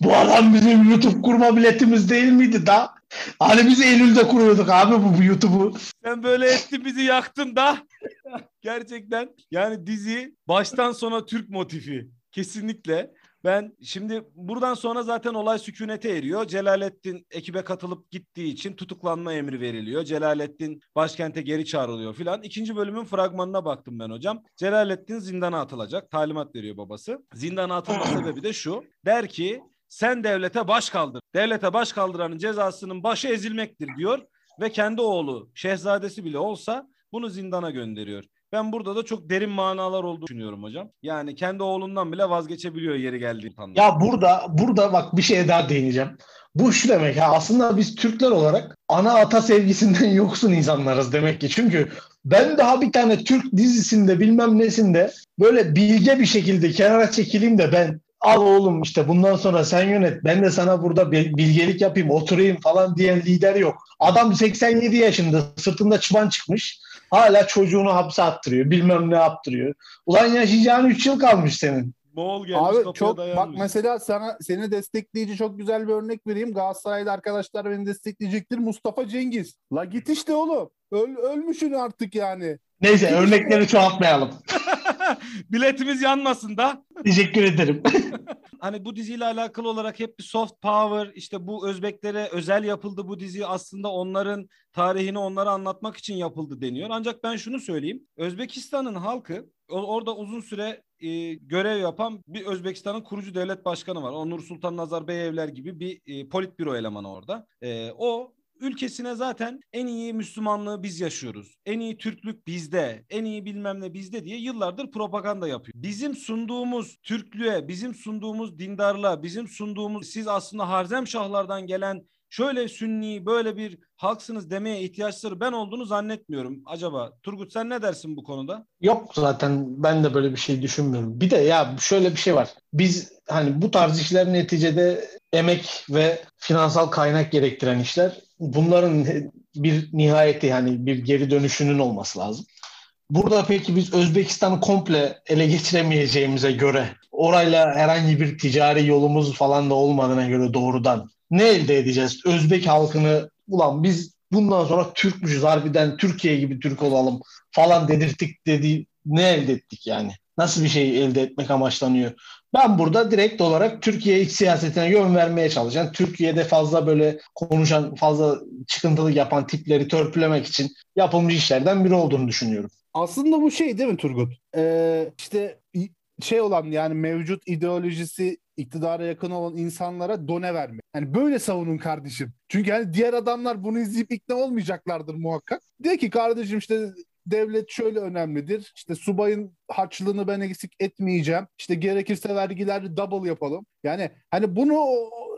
bu adam bizim YouTube kurma biletimiz değil miydi da? Hani biz Eylül'de kuruyorduk abi bu, bu YouTube'u. Sen böyle ettin bizi yaktın da. *laughs* Gerçekten yani dizi baştan sona Türk motifi. Kesinlikle. Ben şimdi buradan sonra zaten olay sükunete eriyor. Celalettin ekibe katılıp gittiği için tutuklanma emri veriliyor. Celalettin başkente geri çağrılıyor filan. İkinci bölümün fragmanına baktım ben hocam. Celalettin zindana atılacak. Talimat veriyor babası. Zindana atılma sebebi de şu. Der ki sen devlete baş kaldır. Devlete baş kaldıranın cezasının başı ezilmektir diyor ve kendi oğlu şehzadesi bile olsa bunu zindana gönderiyor. Ben burada da çok derin manalar olduğunu düşünüyorum hocam. Yani kendi oğlundan bile vazgeçebiliyor yeri geldiği anda. Ya burada burada bak bir şeye daha değineceğim. Bu şu demek ha aslında biz Türkler olarak ana ata sevgisinden *laughs* yoksun insanlarız demek ki. Çünkü ben daha bir tane Türk dizisinde bilmem nesinde böyle bilge bir şekilde kenara çekileyim de ben al oğlum işte bundan sonra sen yönet ben de sana burada bilgelik yapayım oturayım falan diyen lider yok. Adam 87 yaşında sırtında çıban çıkmış hala çocuğunu hapse attırıyor bilmem ne yaptırıyor. Ulan yaşayacağın 3 yıl kalmış senin. Moğol gelmiş Abi kapıya çok dayanmış. bak mesela sana seni destekleyici çok güzel bir örnek vereyim. Galatasaraylı arkadaşlar beni destekleyecektir. Mustafa Cengiz. La git işte oğlum. Öl, ölmüşsün artık yani. Neyse örnekleri çoğaltmayalım. *laughs* *laughs* Biletimiz yanmasın da. Teşekkür ederim. *laughs* hani bu diziyle alakalı olarak hep bir soft power işte bu Özbeklere özel yapıldı bu dizi aslında onların tarihini onlara anlatmak için yapıldı deniyor. Ancak ben şunu söyleyeyim. Özbekistan'ın halkı orada uzun süre e, görev yapan bir Özbekistan'ın kurucu devlet başkanı var. O Nur Sultan Nazarbayevler gibi bir e, politbüro elemanı orada. E, o ülkesine zaten en iyi Müslümanlığı biz yaşıyoruz. En iyi Türklük bizde, en iyi bilmem ne bizde diye yıllardır propaganda yapıyor. Bizim sunduğumuz Türklüğe, bizim sunduğumuz dindarlığa, bizim sunduğumuz siz aslında Harzem Şahlardan gelen şöyle sünni böyle bir halksınız demeye ihtiyaçları ben olduğunu zannetmiyorum. Acaba Turgut sen ne dersin bu konuda? Yok zaten ben de böyle bir şey düşünmüyorum. Bir de ya şöyle bir şey var. Biz hani bu tarz işler neticede emek ve finansal kaynak gerektiren işler. Bunların bir nihayeti yani bir geri dönüşünün olması lazım. Burada peki biz Özbekistan'ı komple ele geçiremeyeceğimize göre orayla herhangi bir ticari yolumuz falan da olmadığına göre doğrudan ne elde edeceğiz? Özbek halkını ulan biz bundan sonra Türkmüşüz harbiden Türkiye gibi Türk olalım falan dedirttik dedi ne elde ettik yani? Nasıl bir şey elde etmek amaçlanıyor? Ben burada direkt olarak Türkiye iç siyasetine yön vermeye çalışan, Türkiye'de fazla böyle konuşan, fazla çıkıntılı yapan tipleri törpülemek için yapılmış işlerden biri olduğunu düşünüyorum. Aslında bu şey değil mi Turgut? Ee, işte şey olan yani mevcut ideolojisi iktidara yakın olan insanlara done verme. Yani böyle savunun kardeşim. Çünkü hani diğer adamlar bunu izleyip ikna olmayacaklardır muhakkak. De ki kardeşim işte devlet şöyle önemlidir. İşte subayın harçlığını ben eksik etmeyeceğim. İşte gerekirse vergileri double yapalım. Yani hani bunu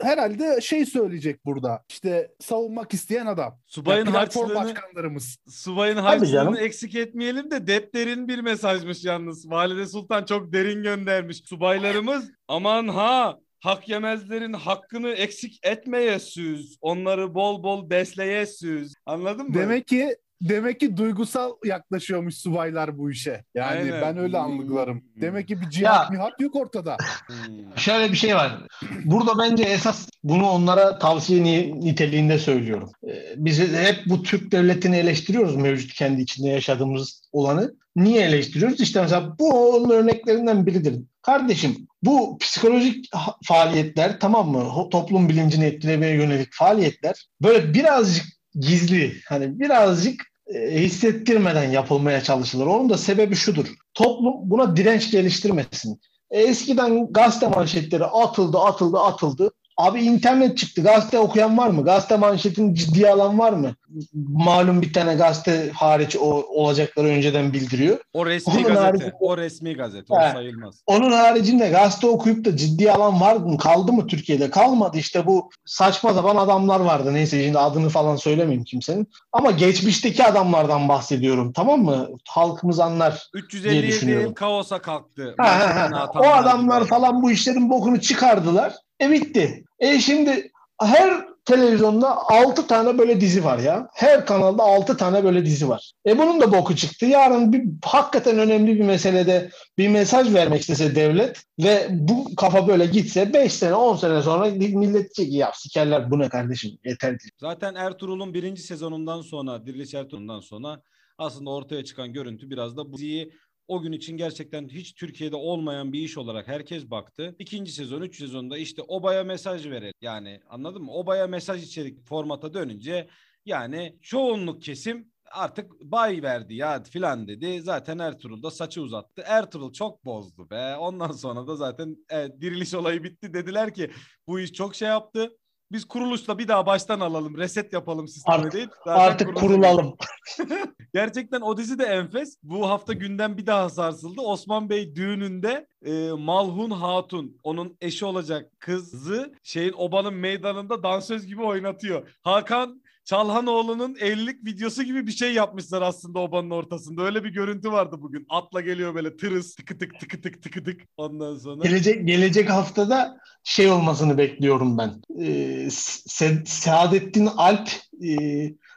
herhalde şey söyleyecek burada. İşte savunmak isteyen adam. Subayın yani harçlığını başkanlarımız. Subayın harçlığını eksik etmeyelim de depterin bir mesajmış yalnız. Valide Sultan çok derin göndermiş. Subaylarımız aman ha hak yemezlerin hakkını eksik etmeye süz. Onları bol bol besleye süz. Anladın mı? Demek ki demek ki duygusal yaklaşıyormuş subaylar bu işe. Yani Aynen. ben öyle anlıklarım. Hmm. Demek ki bir cihat mihat yok ortada. Hmm. Şöyle bir şey var. Burada bence esas bunu onlara tavsiye niteliğinde söylüyorum. Ee, biz hep bu Türk devletini eleştiriyoruz mevcut kendi içinde yaşadığımız olanı. Niye eleştiriyoruz? İşte mesela bu onun örneklerinden biridir. Kardeşim bu psikolojik faaliyetler tamam mı? Toplum bilincini etkilemeye yönelik faaliyetler böyle birazcık gizli hani birazcık e, hissettirmeden yapılmaya çalışılır. Onun da sebebi şudur. Toplum buna direnç geliştirmesin. E, eskiden gazete manşetleri atıldı, atıldı, atıldı. Abi internet çıktı. Gazete okuyan var mı? Gazete manşetini ciddiye alan var mı? Malum bir tane gazete hariç o olacakları önceden bildiriyor. O resmi onun gazete. Haricinde, o resmi gazete. O sayılmaz. Onun haricinde gazete okuyup da ciddiye alan var mı? Kaldı mı Türkiye'de? Kalmadı. İşte bu saçma sapan adamlar vardı. Neyse şimdi adını falan söylemeyeyim kimsenin. Ama geçmişteki adamlardan bahsediyorum. Tamam mı? Halkımız anlar 357 yıl kaosa kalktı. Ha, ha, ha. O adamlar falan bu işlerin bokunu çıkardılar. E bitti. E şimdi her televizyonda 6 tane böyle dizi var ya. Her kanalda 6 tane böyle dizi var. E bunun da boku çıktı. Yarın bir hakikaten önemli bir meselede bir mesaj vermek istese devlet ve bu kafa böyle gitse 5 sene 10 sene sonra millet diyecek ya sikerler bu ne kardeşim yeter. Zaten Ertuğrul'un birinci sezonundan sonra Diriliş Ertuğrul'dan sonra aslında ortaya çıkan görüntü biraz da bu diziyi o gün için gerçekten hiç Türkiye'de olmayan bir iş olarak herkes baktı. İkinci sezon, üç sezonda işte obaya mesaj verelim. Yani anladın mı? Obaya mesaj içerik formata dönünce yani çoğunluk kesim artık bay verdi ya filan dedi. Zaten Ertuğrul da saçı uzattı. Ertuğrul çok bozdu be. Ondan sonra da zaten e, diriliş olayı bitti. Dediler ki bu iş çok şey yaptı. Biz kuruluşla bir daha baştan alalım. Reset yapalım sistemi Artık- değil. Zaten Artık kurulalım. *laughs* Gerçekten o dizi de enfes. Bu hafta gündem bir daha sarsıldı. Osman Bey düğününde e, Malhun Hatun onun eşi olacak kızı şeyin obanın meydanında dansöz gibi oynatıyor. Hakan Çalhanoğlu'nun evlilik videosu gibi bir şey yapmışlar aslında obanın ortasında. Öyle bir görüntü vardı bugün. Atla geliyor böyle tırıs tıkı tık tıkı tık tıkı tık. Ondan sonra. Gelecek gelecek haftada şey olmasını bekliyorum ben. Ee, Se- Saadettin Alp, e,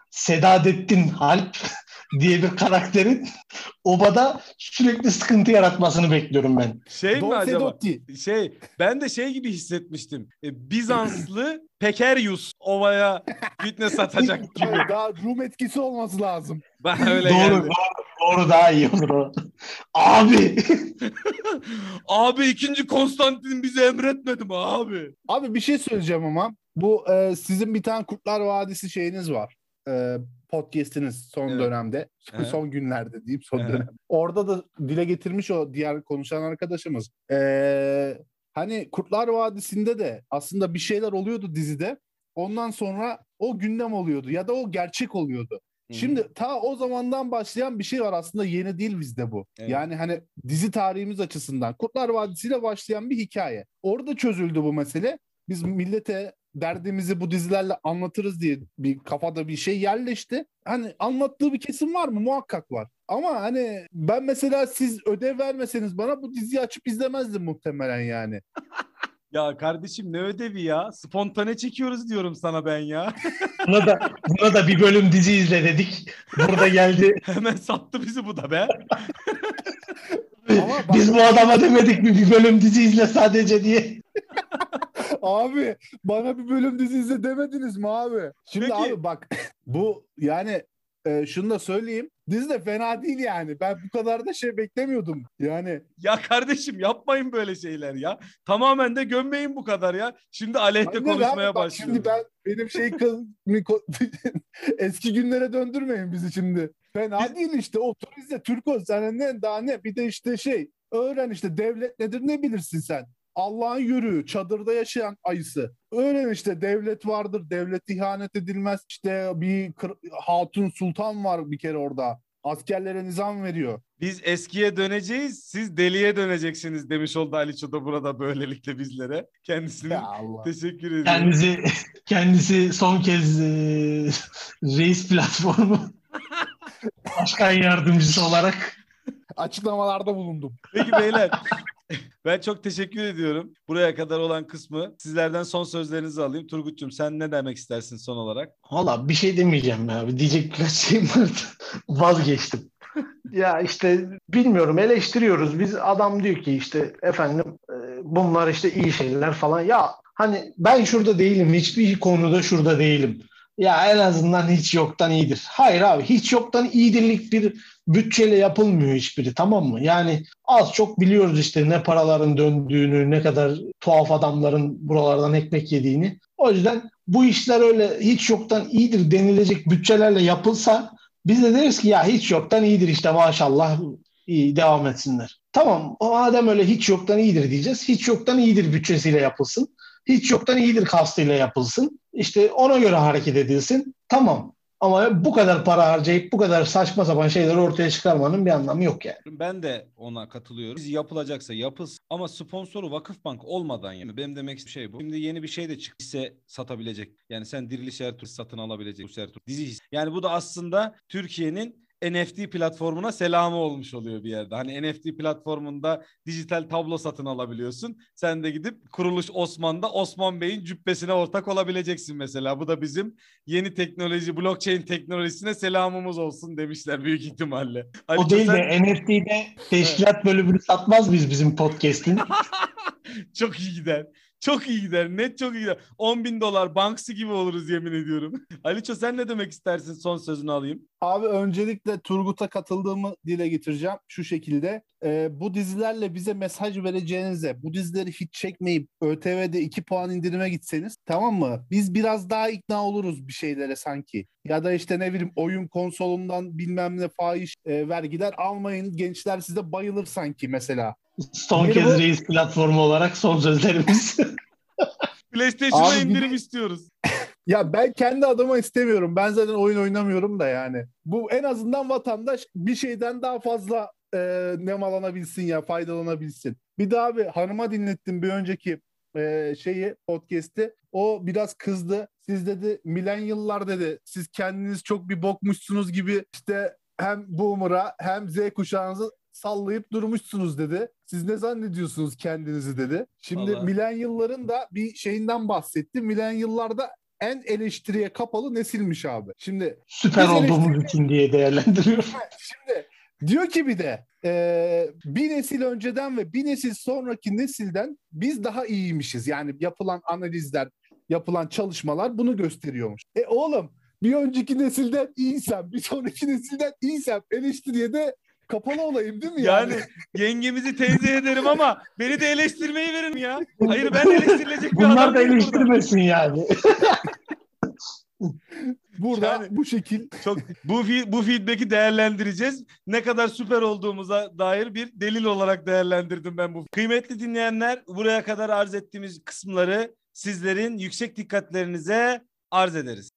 Sedadettin Alp *laughs* diye bir karakterin obada sürekli sıkıntı yaratmasını bekliyorum ben. Şey mi Don acaba? Sedotti. Şey ben de şey gibi hissetmiştim. E, Bizanslı *laughs* Pekerius ovaya fitness satacak *laughs* gibi. Daha Rum etkisi olması lazım. *laughs* Ben öyle doğru, geldi. doğru, doğru daha iyi olur. Abi Abi ikinci Konstantin bize emretmedi mi abi? Abi bir şey söyleyeceğim ama bu e, sizin bir tane Kurtlar Vadisi şeyiniz var. E, podcast'iniz son Evet. dönemde. *laughs* Hı. son günlerde diyeyim son Hı. dönem. Orada da dile getirmiş o diğer konuşan arkadaşımız. E, hani Kurtlar Vadisi'nde de aslında bir şeyler oluyordu dizide. Ondan sonra o gündem oluyordu ya da o gerçek oluyordu. Şimdi ta o zamandan başlayan bir şey var aslında yeni değil bizde bu. Evet. Yani hani dizi tarihimiz açısından Kurtlar Vadisi ile başlayan bir hikaye. Orada çözüldü bu mesele. Biz millete derdimizi bu dizilerle anlatırız diye bir kafada bir şey yerleşti. Hani anlattığı bir kesim var mı? Muhakkak var. Ama hani ben mesela siz ödev vermeseniz bana bu diziyi açıp izlemezdim muhtemelen yani. *laughs* Ya kardeşim ne ödevi ya? Spontane çekiyoruz diyorum sana ben ya. *laughs* buna da, buna da bir bölüm dizi izle dedik. Burada geldi. *laughs* Hemen sattı bizi bu da be. Ama bak- Biz bu adama demedik mi bir bölüm dizi izle sadece diye. Abi bana bir bölüm dizi izle demediniz mi abi? Şimdi Peki. abi bak *laughs* bu yani e, şunu da söyleyeyim. Dizi de fena değil yani. Ben bu kadar da şey beklemiyordum. Yani Ya kardeşim yapmayın böyle şeyler ya. Tamamen de gömmeyin bu kadar ya. Şimdi aleyhte Aynen konuşmaya başlıyor. Şimdi ben benim şey *laughs* *laughs* eski günlere döndürmeyin bizi şimdi. Fena Biz- değil işte otur izle Türko sana ne daha ne bir de işte şey öğren işte devlet nedir ne bilirsin sen. Allah'ın yürüğü, çadırda yaşayan ayısı. Öğren işte devlet vardır, devlet ihanet edilmez. İşte bir kır- hatun sultan var bir kere orada. Askerlere nizam veriyor. Biz eskiye döneceğiz, siz deliye döneceksiniz demiş oldu Aliço da burada böylelikle bizlere. Kendisine teşekkür ediyorum. Kendisi kendisi son kez e, reis platformu *laughs* başkan yardımcısı olarak Açıklamalarda bulundum. Peki beyler *laughs* ben çok teşekkür ediyorum. Buraya kadar olan kısmı sizlerden son sözlerinizi alayım. Turgut'cum sen ne demek istersin son olarak? Valla bir şey demeyeceğim ya. Diyecek birkaç şeyim vardı. *laughs* Vazgeçtim. ya işte bilmiyorum eleştiriyoruz. Biz adam diyor ki işte efendim e, bunlar işte iyi şeyler falan. Ya hani ben şurada değilim. Hiçbir konuda şurada değilim. Ya en azından hiç yoktan iyidir. Hayır abi hiç yoktan iyidirlik bir bütçeyle yapılmıyor hiçbiri tamam mı? Yani az çok biliyoruz işte ne paraların döndüğünü, ne kadar tuhaf adamların buralardan ekmek yediğini. O yüzden bu işler öyle hiç yoktan iyidir denilecek bütçelerle yapılsa biz de deriz ki ya hiç yoktan iyidir işte maşallah iyi devam etsinler. Tamam madem öyle hiç yoktan iyidir diyeceğiz. Hiç yoktan iyidir bütçesiyle yapılsın. Hiç yoktan iyidir kastıyla yapılsın. İşte ona göre hareket edilsin. Tamam. Ama bu kadar para harcayıp bu kadar saçma sapan şeyleri ortaya çıkarmanın bir anlamı yok yani. Ben de ona katılıyorum. Biz yapılacaksa yapılsın ama sponsoru Vakıfbank olmadan yani benim demek istediğim şey bu. Şimdi yeni bir şey de. Hisse satabilecek. Yani sen Diriliş Ertuğrul satın alabilecek. Ertuğrul. Dizi. Yani bu da aslında Türkiye'nin NFT platformuna selamı olmuş oluyor bir yerde. Hani NFT platformunda dijital tablo satın alabiliyorsun. Sen de gidip kuruluş Osman'da Osman Bey'in cübbesine ortak olabileceksin mesela. Bu da bizim yeni teknoloji, blockchain teknolojisine selamımız olsun demişler büyük ihtimalle. O Ali değil sen- de NFT'de teşkilat bölümünü satmaz biz bizim podcast'in. *laughs* çok iyi gider. Çok iyi gider. Net çok iyi gider. 10 bin dolar Banksy gibi oluruz yemin ediyorum. *laughs* Aliço sen ne demek istersin? Son sözünü alayım. Abi öncelikle Turgut'a katıldığımı dile getireceğim şu şekilde. Ee, bu dizilerle bize mesaj vereceğinize, bu dizileri hiç çekmeyip ÖTV'de 2 puan indirime gitseniz tamam mı? Biz biraz daha ikna oluruz bir şeylere sanki. Ya da işte ne bileyim oyun konsolundan bilmem ne fahiş e, vergiler almayın gençler size bayılır sanki mesela. Son Bir kez reis platformu olarak son sözlerimiz. *laughs* PlayStation'a Abi bir indirim istiyoruz. *laughs* Ya ben kendi adıma istemiyorum. Ben zaten oyun oynamıyorum da yani. Bu en azından vatandaş bir şeyden daha fazla e, nemalanabilsin ya faydalanabilsin. Bir daha abi hanıma dinlettim bir önceki e, şeyi podcast'i. O biraz kızdı. Siz dedi milenyıllar dedi. Siz kendiniz çok bir bokmuşsunuz gibi işte hem boomer'a hem Z kuşağınızı sallayıp durmuşsunuz dedi. Siz ne zannediyorsunuz kendinizi dedi. Şimdi Vallahi. milenyılların da bir şeyinden bahsetti. Milenyıllarda en eleştiriye kapalı nesilmiş abi. Şimdi Süper olduğumuz için diye değerlendiriyorum. Şimdi diyor ki bir de e, bir nesil önceden ve bir nesil sonraki nesilden biz daha iyiymişiz. Yani yapılan analizler, yapılan çalışmalar bunu gösteriyormuş. E oğlum bir önceki nesilden iyiysem, bir sonraki nesilden iyiysem eleştiriye de kapalı olayım değil mi? Yani, Yani yengemizi teyze ederim ama beni de eleştirmeyi verin ya. Hayır ben eleştirilecek bir Bunlar adam da değilim burada. eleştirmesin yani. *laughs* burada yani- bu şekil Çok bu fi- bu feedback'i değerlendireceğiz. Ne kadar süper olduğumuza dair bir delil olarak değerlendirdim ben bu. Kıymetli dinleyenler, buraya kadar arz ettiğimiz kısımları sizlerin yüksek dikkatlerinize arz ederiz.